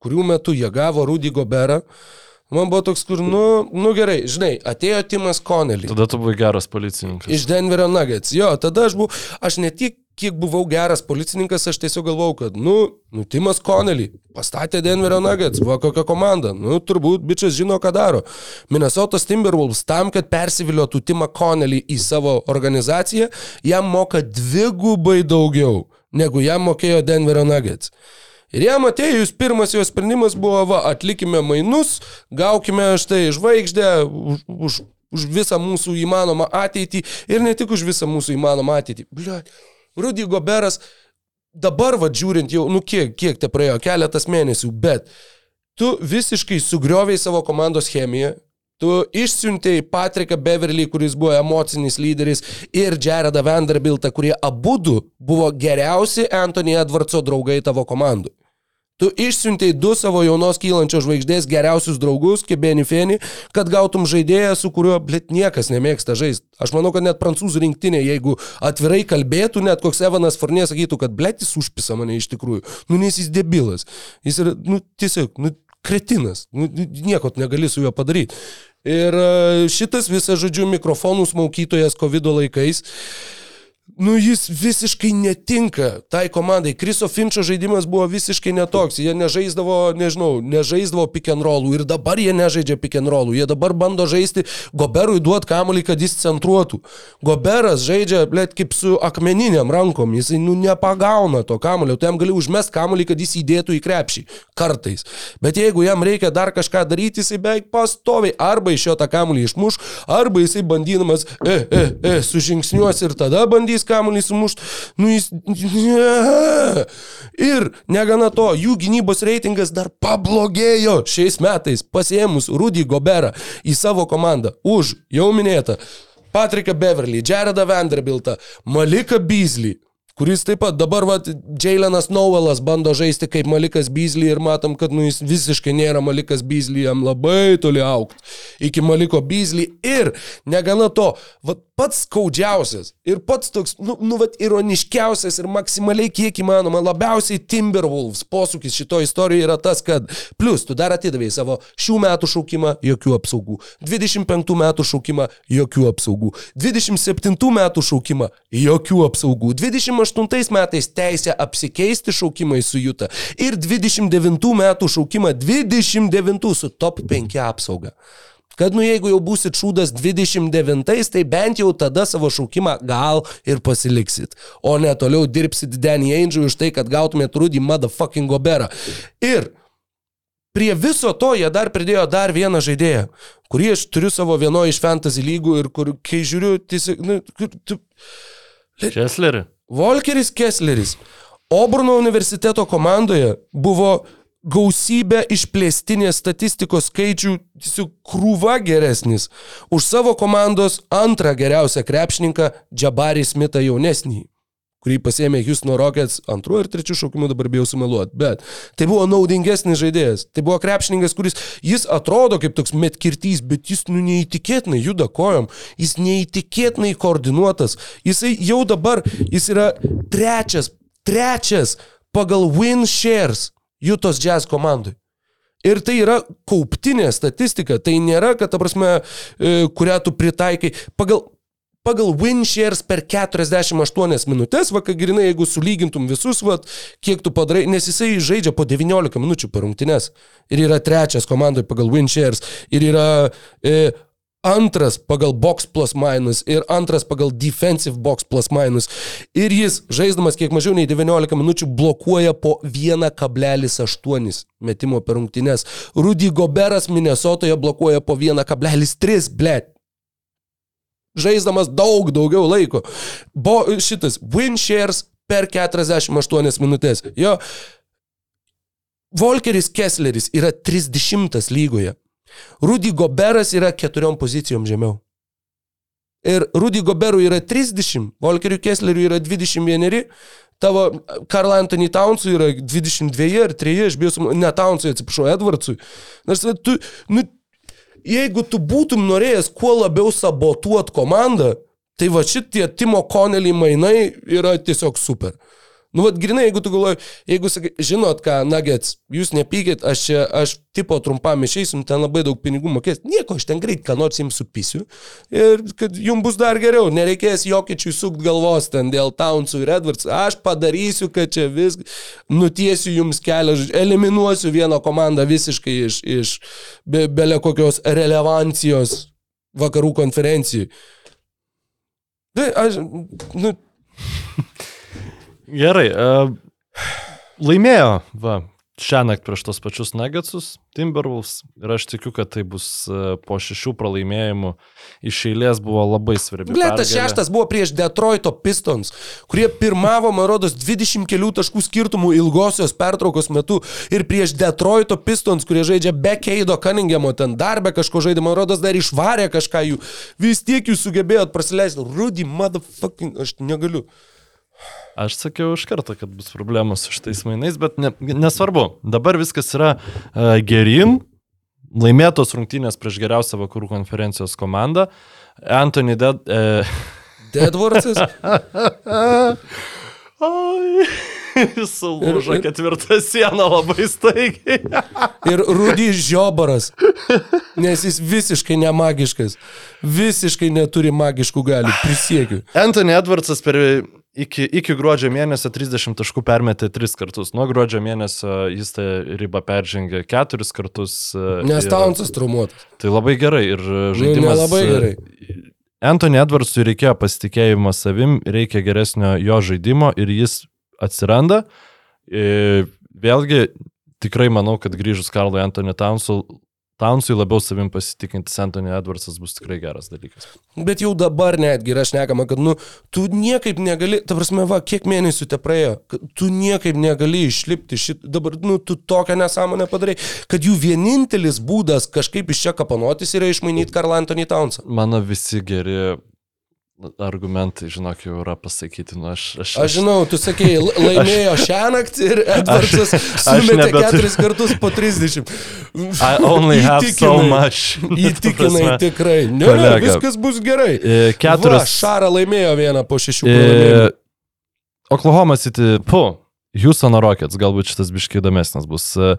kurių metu jie gavo Rudy Goberą, man buvo toks, kur, nu, nu gerai, žinai, atėjo Timas Connelly Tada tu buvai geras policininkas. iš Denverio Nuggets. Jo, tada aš buvau, aš ne tik kiek buvau geras policininkas, aš tiesiog galvojau, kad, nu, nu Timas Connelly pastatė Denverio Nuggets, buvo kokia komanda, nu, turbūt bičias žino, ką daro. Minnesotos Timberwolves tam, kad persiviliotų Timą Connelly į savo organizaciją, jam moka dvigubai daugiau, negu jam mokėjo Denverio Nuggets. Ir jam atėjus pirmas jo sprendimas buvo, va, atlikime mainus, gaukime štai žvaigždę už, už, už visą mūsų įmanomą ateitį ir ne tik už visą mūsų įmanomą ateitį. Blia, Rudy Goberas, dabar va žiūrint jau, nu kiek, kiek te praėjo, keletas mėnesių, bet tu visiškai sugrioviai savo komandos chemiją, Tu išsiuntėjai Patriką Beverly, kuris buvo emocinis lyderis, ir Jaredą Vanderbiltą, kurie abu buvo geriausi Anthony Edwardso draugai tavo komandų. Tu išsiuntėjai du savo jaunos kylančios žvaigždės geriausius draugus, kaip Benifeni, kad gautum žaidėją, su kuriuo, blėt, niekas nemėgsta žaisti. Aš manau, kad net prancūzų rinktinė, jeigu atvirai kalbėtų, net koks Evanas Fornė sakytų, kad blėt, jis užpisa mane iš tikrųjų. Nu, nes jis debilas. Jis yra, nu, tiesiog, nu, kretinas. Nu, nieko tu negali su juo padaryti. Ir e, šitas visas, žodžiu, mikrofonų smaukytojas COVID laikais nu jis visiškai netinka tai komandai. Kriso Finčio žaidimas buvo visiškai netoks. Jie nežaisdavo, nežinau, nežaisdavo pick and rollų ir dabar jie nežaidžia pick and rollų. Jie dabar bando žaisti Goberui duot kamuolį, kad jis centruotų. Goberas žaidžia, blėt, kaip su akmeniniam rankom. Jis, nu, nepagauna to kamuolio. Tu jam gali užmest kamuolį, kad jis įdėtų į krepšį. Kartais. Bet jeigu jam reikia dar kažką daryti, jisai beveik pastoviai arba iš jo tą kamuolį išmuš, arba jisai bandydamas, e, e, e, sužingsniuos ir tada bandys kamuolį sumušti. Nu jis... Ir negana to, jų gynybos reitingas dar pablogėjo šiais metais, pasėmus Rudy Goberą į savo komandą už jau minėtą Patriką Beverly, Jaredą Vanderbiltą, Maliką Beasley. Kuris taip pat dabar, va, Jailenas Novelas bando žaisti kaip Malikas Beasley ir matom, kad nu, jis visiškai nėra Malikas Beasley, jam labai toli aukti iki Maliko Beasley. Ir negana to, va, pats skaudžiausias ir pats toks, nu, nu va, ironiškiausias ir maksimaliai kiek įmanoma, labiausiai Timberwolves posūkis šito istorijoje yra tas, kad plus tu dar atidavėjai savo šių metų šaukimą, jokių apsaugų, 25 metų šaukimą, jokių apsaugų, 27 metų šaukimą, jokių apsaugų, 28 metais teisę apsikeisti šaukimai su Juta ir 29 metų šaukimą 29 su top 5 apsauga. Kad nu jeigu jau būsit šūdas 29, tai bent jau tada savo šaukimą gal ir pasiliksit. O ne toliau dirbsit Danny Angel už tai, kad gautumėt Rudy motherfucking Goberą. Ir prie viso to jie dar pridėjo dar vieną žaidėją, kurį aš turiu savo vienoje iš fantasy lygų ir kur, kai žiūriu, tiesiog, nu, kur, tu, Česleri. Volkeris Kessleris Oburno universiteto komandoje buvo gausybė išplėstinės statistikos skaičių tiesiog krūva geresnis. Už savo komandos antrą geriausią krepšininką Džabarį Smithą jaunesnį, kurį pasėmė Houston Rockets antruoju ir trečiu šaukimu, dabar bijau sumeluoti, bet tai buvo naudingesnis žaidėjas, tai buvo krepšininkas, kuris, jis atrodo kaip toks metkirtys, bet jis nu neįtikėtinai juda kojom, jis neįtikėtinai koordinuotas, jisai jau dabar, jis yra trečias, trečias pagal win shares Jutos Jazz komandai. Ir tai yra kauptinė statistika, tai nėra, kad, ta prasme, e, kurią tu pritaikai pagal, pagal win shares per 48 minutės, va, kai grinai, jeigu sulygintum visus, va, kiek tu padarai, nes jisai žaidžia po 19 minučių per rungtynes. Ir yra trečias komandai pagal win shares. Ir yra e, antras pagal box plus minus ir antras pagal defensive box plus minus. Ir jis, žaisdamas kiek mažiau nei 19 minučių, blokuoja po 1,8 metimo per rungtynes. Rudy Goberas Minnesotoje blokuoja po 1,3, blėt. Žaisdamas daug daugiau laiko. Bo, šitas win shares per 48 minutės. Jo. Volkeris Kessleris yra 30 lygoje. Rudy Goberas yra keturiom pozicijom žemiau. Ir Rudy Goberui yra 30, Volkeriui Kessleriui yra 21, tavo Karl Anthony Townsui yra 22 ar 3, aš bijau, ne Townsui, atsiprašau, Edwardsui. Nors tu, nu, jeigu tu būtum norėjęs kuo labiau sabotuot komandą, tai va šitie Timo Connelly mainai yra tiesiog super. Nu, vad, grinai, jeigu tu galvoji, jeigu sakai, žinot ką, Nuggets, jūs nepykit, aš čia, aš tipo trumpam išeisim, ten labai daug pinigų mokės. Nieko, aš ten greit, ką nors jums supisiu. Ir kad jums bus dar geriau, nereikės jokiečiui sukt galvos ten dėl Townsų ir Edwards. Aš padarysiu, kad čia vis nutiesiu jums kelią, eliminuosiu vieną komandą visiškai iš, iš be, belė kokios relevancijos vakarų konferencijų. Tai aš, nu, Gerai. Uh, laimėjo, va, šią naktį prieš tos pačius Nuggetsus, Timberwolves. Ir aš tikiu, kad tai bus uh, po šešių pralaimėjimų iš eilės buvo labai svarbi. Pergalė. šeštas buvo prieš Detroito Pistons, kurie pirmavo, man rodos, 20 kelių taškų skirtumų ilgosios pertraukos metu ir prieš Detroito Pistons, kurie žaidžia be Keido Cunninghamo, ten dar be kažko žaidė, man rodos, dar išvarė kažką jų. Vis tiek jūs sugebėjot praleisti. Rudy, motherfucking, aš negaliu. Aš sakiau iš karto, kad bus problemos su šitais mainais, bet ne, nesvarbu. Dabar viskas yra uh, gerin. Laimėtos rungtynės prieš geriausią vakarų konferencijos komandą. Anthony Dead. Uh, Deadwardsas. Ai. Sulūžo ketvirtą sieną labai staigiai. Ir Rudys Žiobaras, nes jis visiškai nemagiškas, visiškai neturi magiškų galių, prisiekiu. Anthony Edwardsas per iki, iki gruodžio mėnesio 30 taškų permetė 3 kartus. Nuo gruodžio mėnesio jis tą ribą peržengė 4 kartus. e, Nes Taunsas traumuotas. Tai labai gerai ir žaidimas. nelabai gerai. Anthony Edwardsui reikėjo pasitikėjimo savim, reikia geresnio jo žaidimo ir jis atsiranda. E, Vėlgi, tikrai manau, kad grįžus Karlui Anthony Townsui, Townsui labiau savim pasitikintis Anthony Edwardsas bus tikrai geras dalykas. Bet jau dabar netgi yra šnekama, kad, nu, tu niekaip negali, ta prasme, va, kiek mėnesių te praėjo, tu niekaip negali išlipti šit, dabar, nu, tu tokią nesąmonę padarai, kad jų vienintelis būdas kažkaip iš čia kapanotis yra išmainyti Karlą Anthony Townsą. Mano visi geri argumentai, žinok, jau yra pasakyti. Nu, aš, aš, Aš žinau, tu sakėjai, l- laimėjo šią naktį ir Edvardsas sumetė keturis kartus po 30. I only have so Įtikinai. much. Įtikinai tikrai. Ne, ne, viskas bus gerai. E, Va, Keturis. Šara laimėjo vieną po šešių E. Oklahoma City, pu, Houstono Rockets, galbūt šitas biškai įdomesnis bus. E,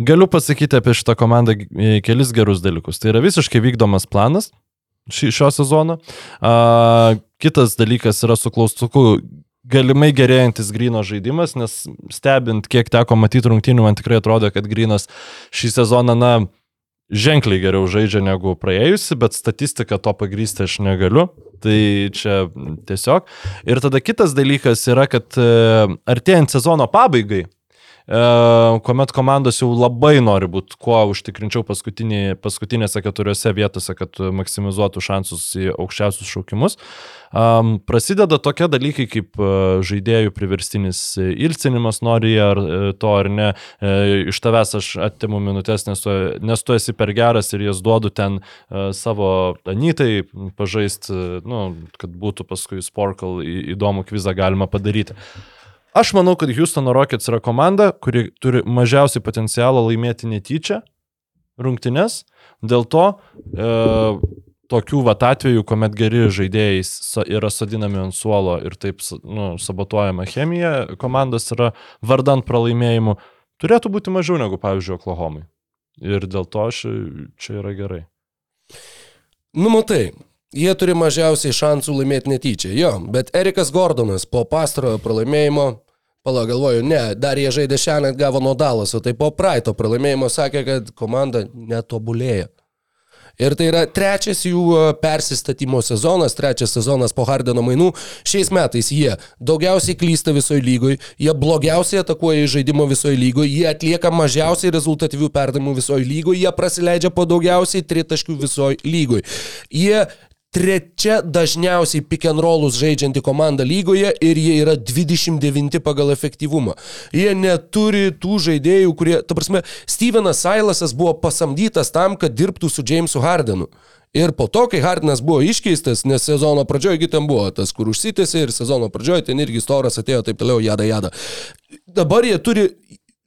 Galiu pasakyti apie šitą komandą e, kelis gerus dalykus. Tai yra visiškai vykdomas planas ši, šio sezono. A, kitas dalykas yra su klaustuku galimai gerėjantis Grino žaidimas, nes stebint, kiek teko matyti rungtynių, man tikrai atrodo, kad Grinas šį sezoną, na, ženkliai geriau žaidžia negu praėjusi, bet statistiką to pagrysti aš negaliu. Tai čia tiesiog. Ir tada kitas dalykas yra, kad e, artėjant sezono pabaigai, kuomet komandos jau labai nori būti kuo užtikrinčiau paskutinė, paskutinėse keturiose vietose, kad maksimizuotų šansus į aukščiausius šaukimus, prasideda tokie dalykai kaip uh, žaidėjų priverstinis ilsinimas, nori ar e, to ar ne, e, iš tavęs aš atimu minutės, nes tu, nes tu esi per geras ir jas duodu ten e, savo anytai pažaisti, nu, kad būtų paskui Sporkal įdomų kvizą galima padaryti. Aš manau, kad Houstono Rockets yra komanda, kuri turi mažiausiai potencialo laimėti netyčia rungtynes. Dėl to e, tokių vat atvejų, kuomet geri žaidėjai yra sodinami ant suolo ir taip nu, sabotuojama chemija, komandos yra vardant pralaimėjimų, turėtų būti mažiau negu, pavyzdžiui, Oklahomai. Ir dėl to ši, čia yra gerai. Nu, matai, jie turi mažiausiai šansų laimėti netyčia. Jo, bet Erikas Gordonas po pastarojo pralaimėjimo, pala galvoju, ne, dar jie žaidė naktį gavo nuo Dalaso, tai po praeito pralaimėjimo sakė, kad komanda netobulėja. Ir tai yra trečias jų e, persistatymo sezonas, trečias sezonas po Hardeno mainų. Šiais metais jie daugiausiai klysta visoje lygoje, jie blogiausiai atakuoja į žaidimo visoje lygoje, jie atlieka mažiausiai rezultatyvių perdavimų visoje lygoje, jie prasileidžia po daugiausiai tritaškių visoje lygoje. Jie trečia dažniausiai pick and rollus žaidžianti komanda lygoje ir jie yra 29 pagal efektyvumą. Jie neturi tų žaidėjų, kurie, ta prasme, Stevenas Silasas buvo pasamdytas tam, kad dirbtų su Jamesu Hardenu. Ir po to, kai Hardinas buvo iškeistas, nes sezono pradžioje ten buvo tas, kur užsitėsi ir sezono pradžioje ten irgi storas atėjo taip toliau, jada jada. Dabar jie turi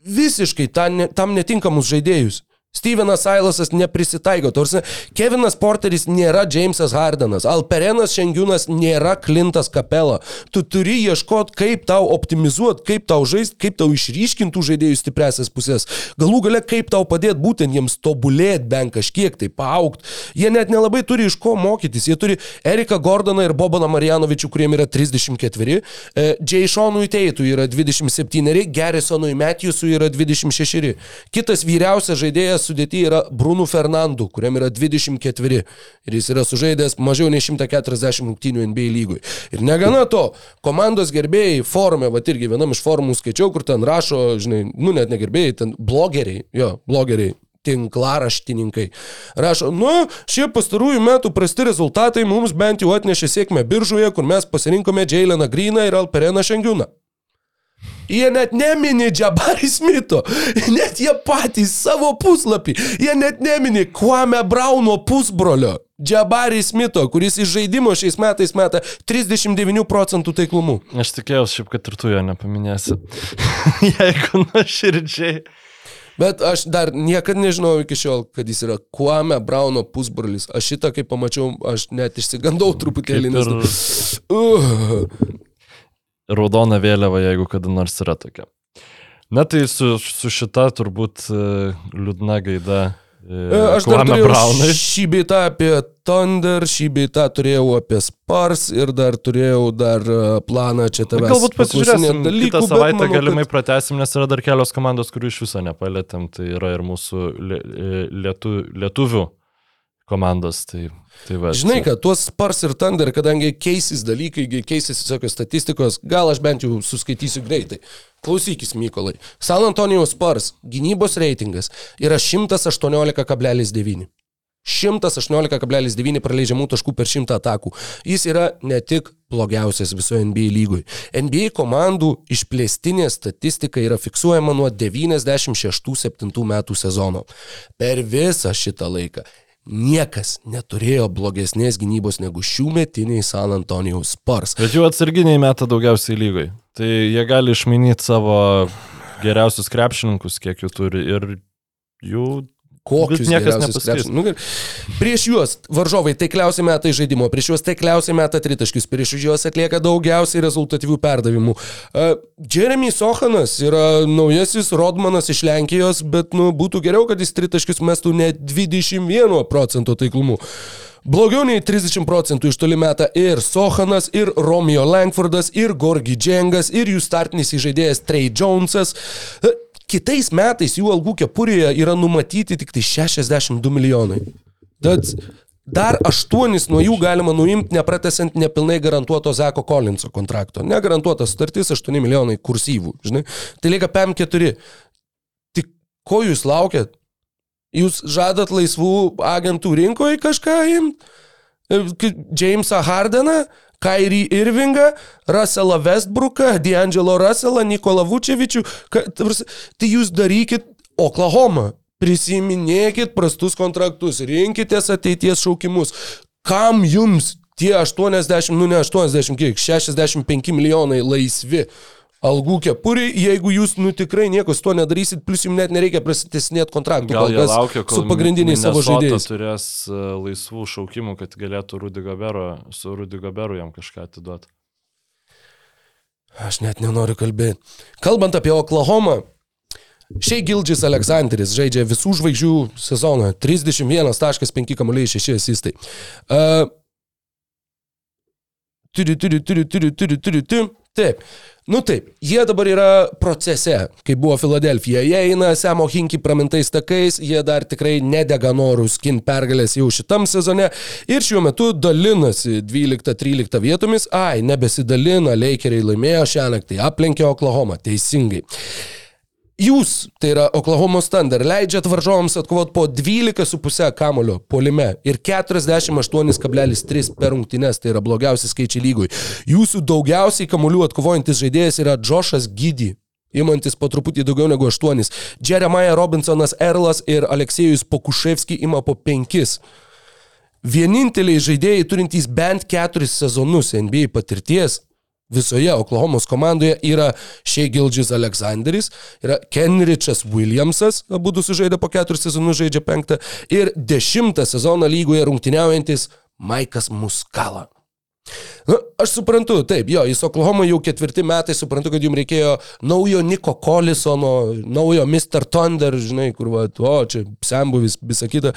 visiškai tam netinkamus žaidėjus. Stevenas Silasas neprisitaiko. Tarsi, Kevinas Porteris nėra Jamesas Hardenas, Alperenas Šengiūnas nėra Klintas Kapela. Tu turi ieškoti, kaip tau optimizuoti, kaip tau žaisti, kaip tau išryškintų žaidėjų stipresias pusės. Galų gale, kaip tau padėti būtent jiems tobulėti bent kažkiek tai, paaukti. Jie net nelabai turi iš ko mokytis. Jie turi Eriką Gordoną ir Bobaną Marjanovičių, kuriem yra 34, e, Jay Seanui Teitui yra 27, Garrisonui Matthewsui yra 26. Kitas vyriausias žaidėjas sudėti yra Bruno Fernandu, kuriam yra 24 ir jis yra sužaidęs mažiau nei 140 rungtynių NBA lygui. Ir negana to, komandos gerbėjai forume, va irgi vienam iš forumų skaičiau, kur ten rašo, žinai, nu net negerbėjai, ten blogeriai, jo, blogeriai tinklaraštininkai. Rašo, nu, šie pastarųjų metų prasti rezultatai mums bent jau atnešė sėkmę biržoje, kur mes pasirinkome Jaileną Greeną ir Alpereną Šengiūną. Jie net nemini Džabarį Smito, net jie patys savo puslapį, jie net nemini Kwame Brauno pusbrolio, Džabarį Smito, kuris iš žaidimo šiais metais meta 39 procentų taiklumu. Aš tikėjausi šiaip, kad ir tu jo nepaminėsi. Jeigu nuoširdžiai. Bet aš dar niekada nežinau iki šiol, kad jis yra Kwame Brauno pusbrolis. Aš šitą, kai pamačiau, aš net išsigandau truputėlį, Kaip nes... ir- Uh, raudona vėliava, jeigu kada nors yra tokia. Na tai su, su šita turbūt e, liūdna gaida. E, Aš dar turėjau Brownui. šį beitą apie Thunder, šį beitą turėjau apie Spars ir dar turėjau dar e, planą čia tavęs. Galbūt pasižiūrėsim, dalykų, kitą savaitę manau, galimai kad- pratesim, nes yra dar kelios komandos, kurių iš viso nepalėtėm. Tai yra ir mūsų lie, lietu, lietuvių komandos. Tai, tai va, Žinai, čia- kad tuos Spars ir Thunder, kadangi keisis dalykai, keisis visokios statistikos, gal aš bent jau suskaitysiu greitai. Klausykis, Mykolai. San Antonijaus Spars gynybos reitingas yra 118,9. 118,9 praleidžiamų taškų per 100 atakų. Jis yra ne tik blogiausias visoje NBA lygoj. NBA komandų išplėstinė statistika yra fiksuojama nuo 96-7 metų sezono. Per visą šitą laiką niekas neturėjo blogesnės gynybos negu šių metiniai San Antonijaus Spars. Bet jų atsarginiai meta daugiausiai lygai. Tai jie gali išmainyti savo geriausius krepšininkus, kiek jų turi. Ir jų Kokius geriausius krepšininkus? Nu, prieš juos varžovai taikliausiai meta į žaidimo, prieš juos taikliausiai meta tritaškius, prieš juos atlieka daugiausiai rezultatyvių perdavimų. Uh, Jeremy Sohanas yra naujasis Rodmanas iš Lenkijos, bet nu, būtų geriau, kad jis tritaškius mestų ne 21 procento taiklumu. Blogiau nei 30 procentų iš toli meta ir Sohanas, ir Romeo Langfordas, ir Gorgi Džengas, ir jų startinis įžaidėjas Trey Jonesas. E, Kitais metais jų algų kepurėje yra numatyti tik tai 62 milijonai. Tad dar aštuonis nuo jų galima nuimti, nepratesant nepilnai garantuoto Zeko Collinso kontrakto. Negarantuotas sutartis 8 milijonai kursyvų. Žinai? Tai lieka PM4. Tik ko jūs laukiat? Jūs žadat laisvų agentų rinkoje kažką imti? Jamesą Hardeną, Kairį Irvingą, Russellą Westbrooką, D'Angelo Russellą, Nikolą Vučevičių. Tai jūs darykit Oklahoma. Prisiminėkit prastus kontraktus, rinkitės ateities šaukimus. Kam jums tie 80, nu ne 80, kiek, 65 milijonai laisvi algų kepuriai, jeigu jūs nu tikrai nieko su tuo nedarysit, plus jums net nereikia prasitesnėti kontraktų gal jie laukia, kol su pagrindiniais savo žaidėjais. turės e, laisvų šaukimų, kad galėtų Rudy Gobero, su Rudy Goberu jam kažką atiduoti. Aš net nenoriu kalbėti. Kalbant apie Oklahomą, Šiai Gildžis Aleksandris žaidžia visų žvaigždžių sezoną. 31.5 kamuoliai 6 asistai. Uh, turi, turi, turi, turi, turi, turi, turi. Taip. Nu taip, jie dabar yra procese, kaip buvo Filadelfija. Jie eina Semo Hinki pramintais takais, jie dar tikrai nedega norų skin pergalės jau šitam sezone ir šiuo metu dalinasi 12-13 vietomis. Ai, nebesidalina, Lakeriai laimėjo šią naktį, aplenkė Oklahoma, teisingai. Jūs, tai yra Oklahoma Thunder, leidžiat varžovams atkovoti po 12,5 kamulio polime ir 48,3 per rungtynes, tai yra blogiausi skaičiai lygoj. Jūsų daugiausiai kamuolių atkovojantis žaidėjas yra Džošas Gydy. Imantis po truputį daugiau negu 8. Jeremiah Robinsonas Erlas ir Aleksėjus Pokuševski ima po 5. Vieninteliai žaidėjai turintys bent 4 sezonus NBA patirties visoje Oklahomos komandoje yra Shea Gilgis Alexanderis, yra Kenrichas Williamsas, abu du sužaidė po keturis sezonus, žaidžia penktą, ir dešimtą sezoną lygoje rungtyniaujantis Maikas Muskala. Na, aš suprantu, taip, jo, jis Oklahoma jau ketvirti metai, suprantu, kad jums reikėjo naujo Niko Collisono, naujo Mr. Thunder, žinai, kur, va, o, čia sembuvis, visa kita,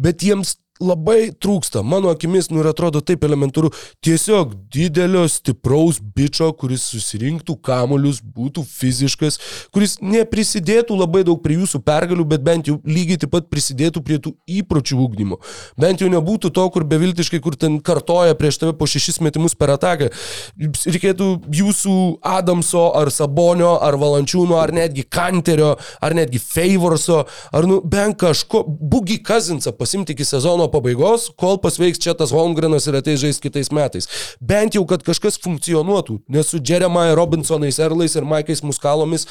bet jiems labai trūksta, mano akimis, nu ir atrodo taip elementaru, tiesiog didelio, stipraus bičio, kuris susirinktų kamolius, būtų fiziškas, kuris neprisidėtų labai daug prie jūsų pergalių, bet bent jau lygiai taip pat prisidėtų prie tų įpročių ūkdymo. Bent jau nebūtų to, kur beviltiškai, kur ten kartoja prieš tave po šešis metimus per ataką. Reikėtų jūsų Adamso, ar Sabonio, ar Valančiūno, ar netgi Kanterio, ar netgi Favorso, ar nu bent kažko, Bugi Kazinsą pasimti iki sezono pabaigos, kol pasveiks čia tas Holmgrenas ir ateis žais kitais metais. Bent jau, kad kažkas funkcionuotų, nes su Jeremiah Robinsonais, Erlais ir Maikais Muskalomis,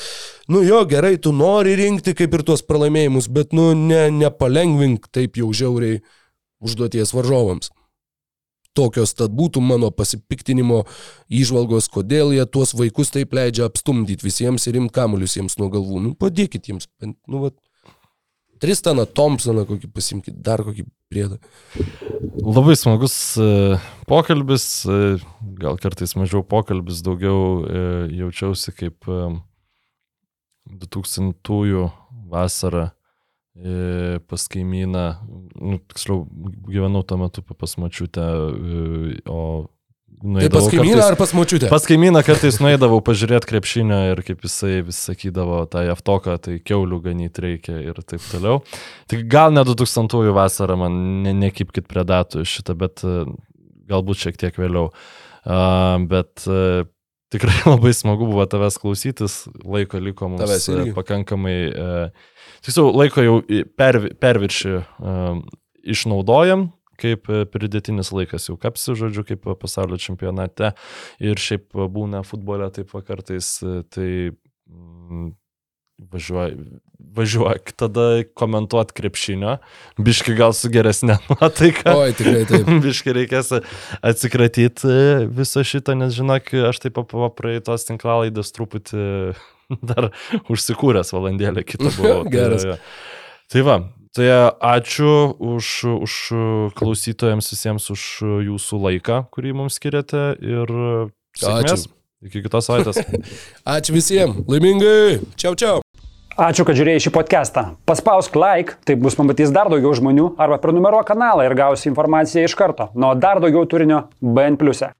nu jo, gerai, tu nori rinkti kaip ir tuos pralaimėjimus, bet nu ne, nepalengvink taip jau žiauriai užduoties varžovams. Tokios tad būtų mano pasipiktinimo įžvalgos, kodėl jie tuos vaikus taip leidžia apstumdyti visiems ir imti kamuolius jiems nuo galvų. Nu, padėkit jiems. Nu, vat. Tristaną Thompsoną kokį pasimkit, dar kokį priedą. Labai smagus e, pokalbis, e, gal kartais mažiau pokalbis, daugiau e, jaučiausi kaip e, 2000-ųjų vasarą pas kaimyną, nu, tiksliau, gyvenau tuo metu pas mačiutę, o Tai pas kaimyną ar pas močiutę? Pas kaimyną kartais nueidavau pažiūrėti krepšinio ir kaip jisai vis sakydavo, tai aftoką, tai keulių ganyti reikia ir taip toliau. Tik gal ne 2000-ųjų vasarą man ne, nekipkit prie datų šitą, bet e, galbūt šiek tiek vėliau. Uh, bet uh, tikrai labai smagu buvo tavęs klausytis, laiko liko mums Tavęs e, irgi. pakankamai. Uh, tiksliau, laiko jau per, perviršį uh, išnaudojam kaip e, pridėtinis laikas jau kapsi, žodžiu, kaip e, pasaulio čempionate. Ir šiaip e, būna futbole taip va kartais, e, tai mm, važiuoji, važiuok tada komentuoti krepšinio, biški gal su geresnė nuotaika. Oi, tikrai taip. Biškai reikės atsikratyti viso šito, nes žinok, aš taip po praeitos tinklalaidės truputį dar užsikūręs valandėlę kitą buvau. Tai- Geras. Tai va, tai ačiū už, už klausytojams visiems už jūsų laiką, kurį mums skiriate ir sėkmės. Ačiū. Iki kitos savaitės. Ačiū visiems. Laimingai. Čiau, čiau. Ačiū, kad žiūrėjai šį podcastą. Paspausk like, taip bus pamatys dar daugiau žmonių, arba prenumeruok kanalą ir gausi informaciją iš karto. Nuo dar daugiau turinio BN ⁇. e.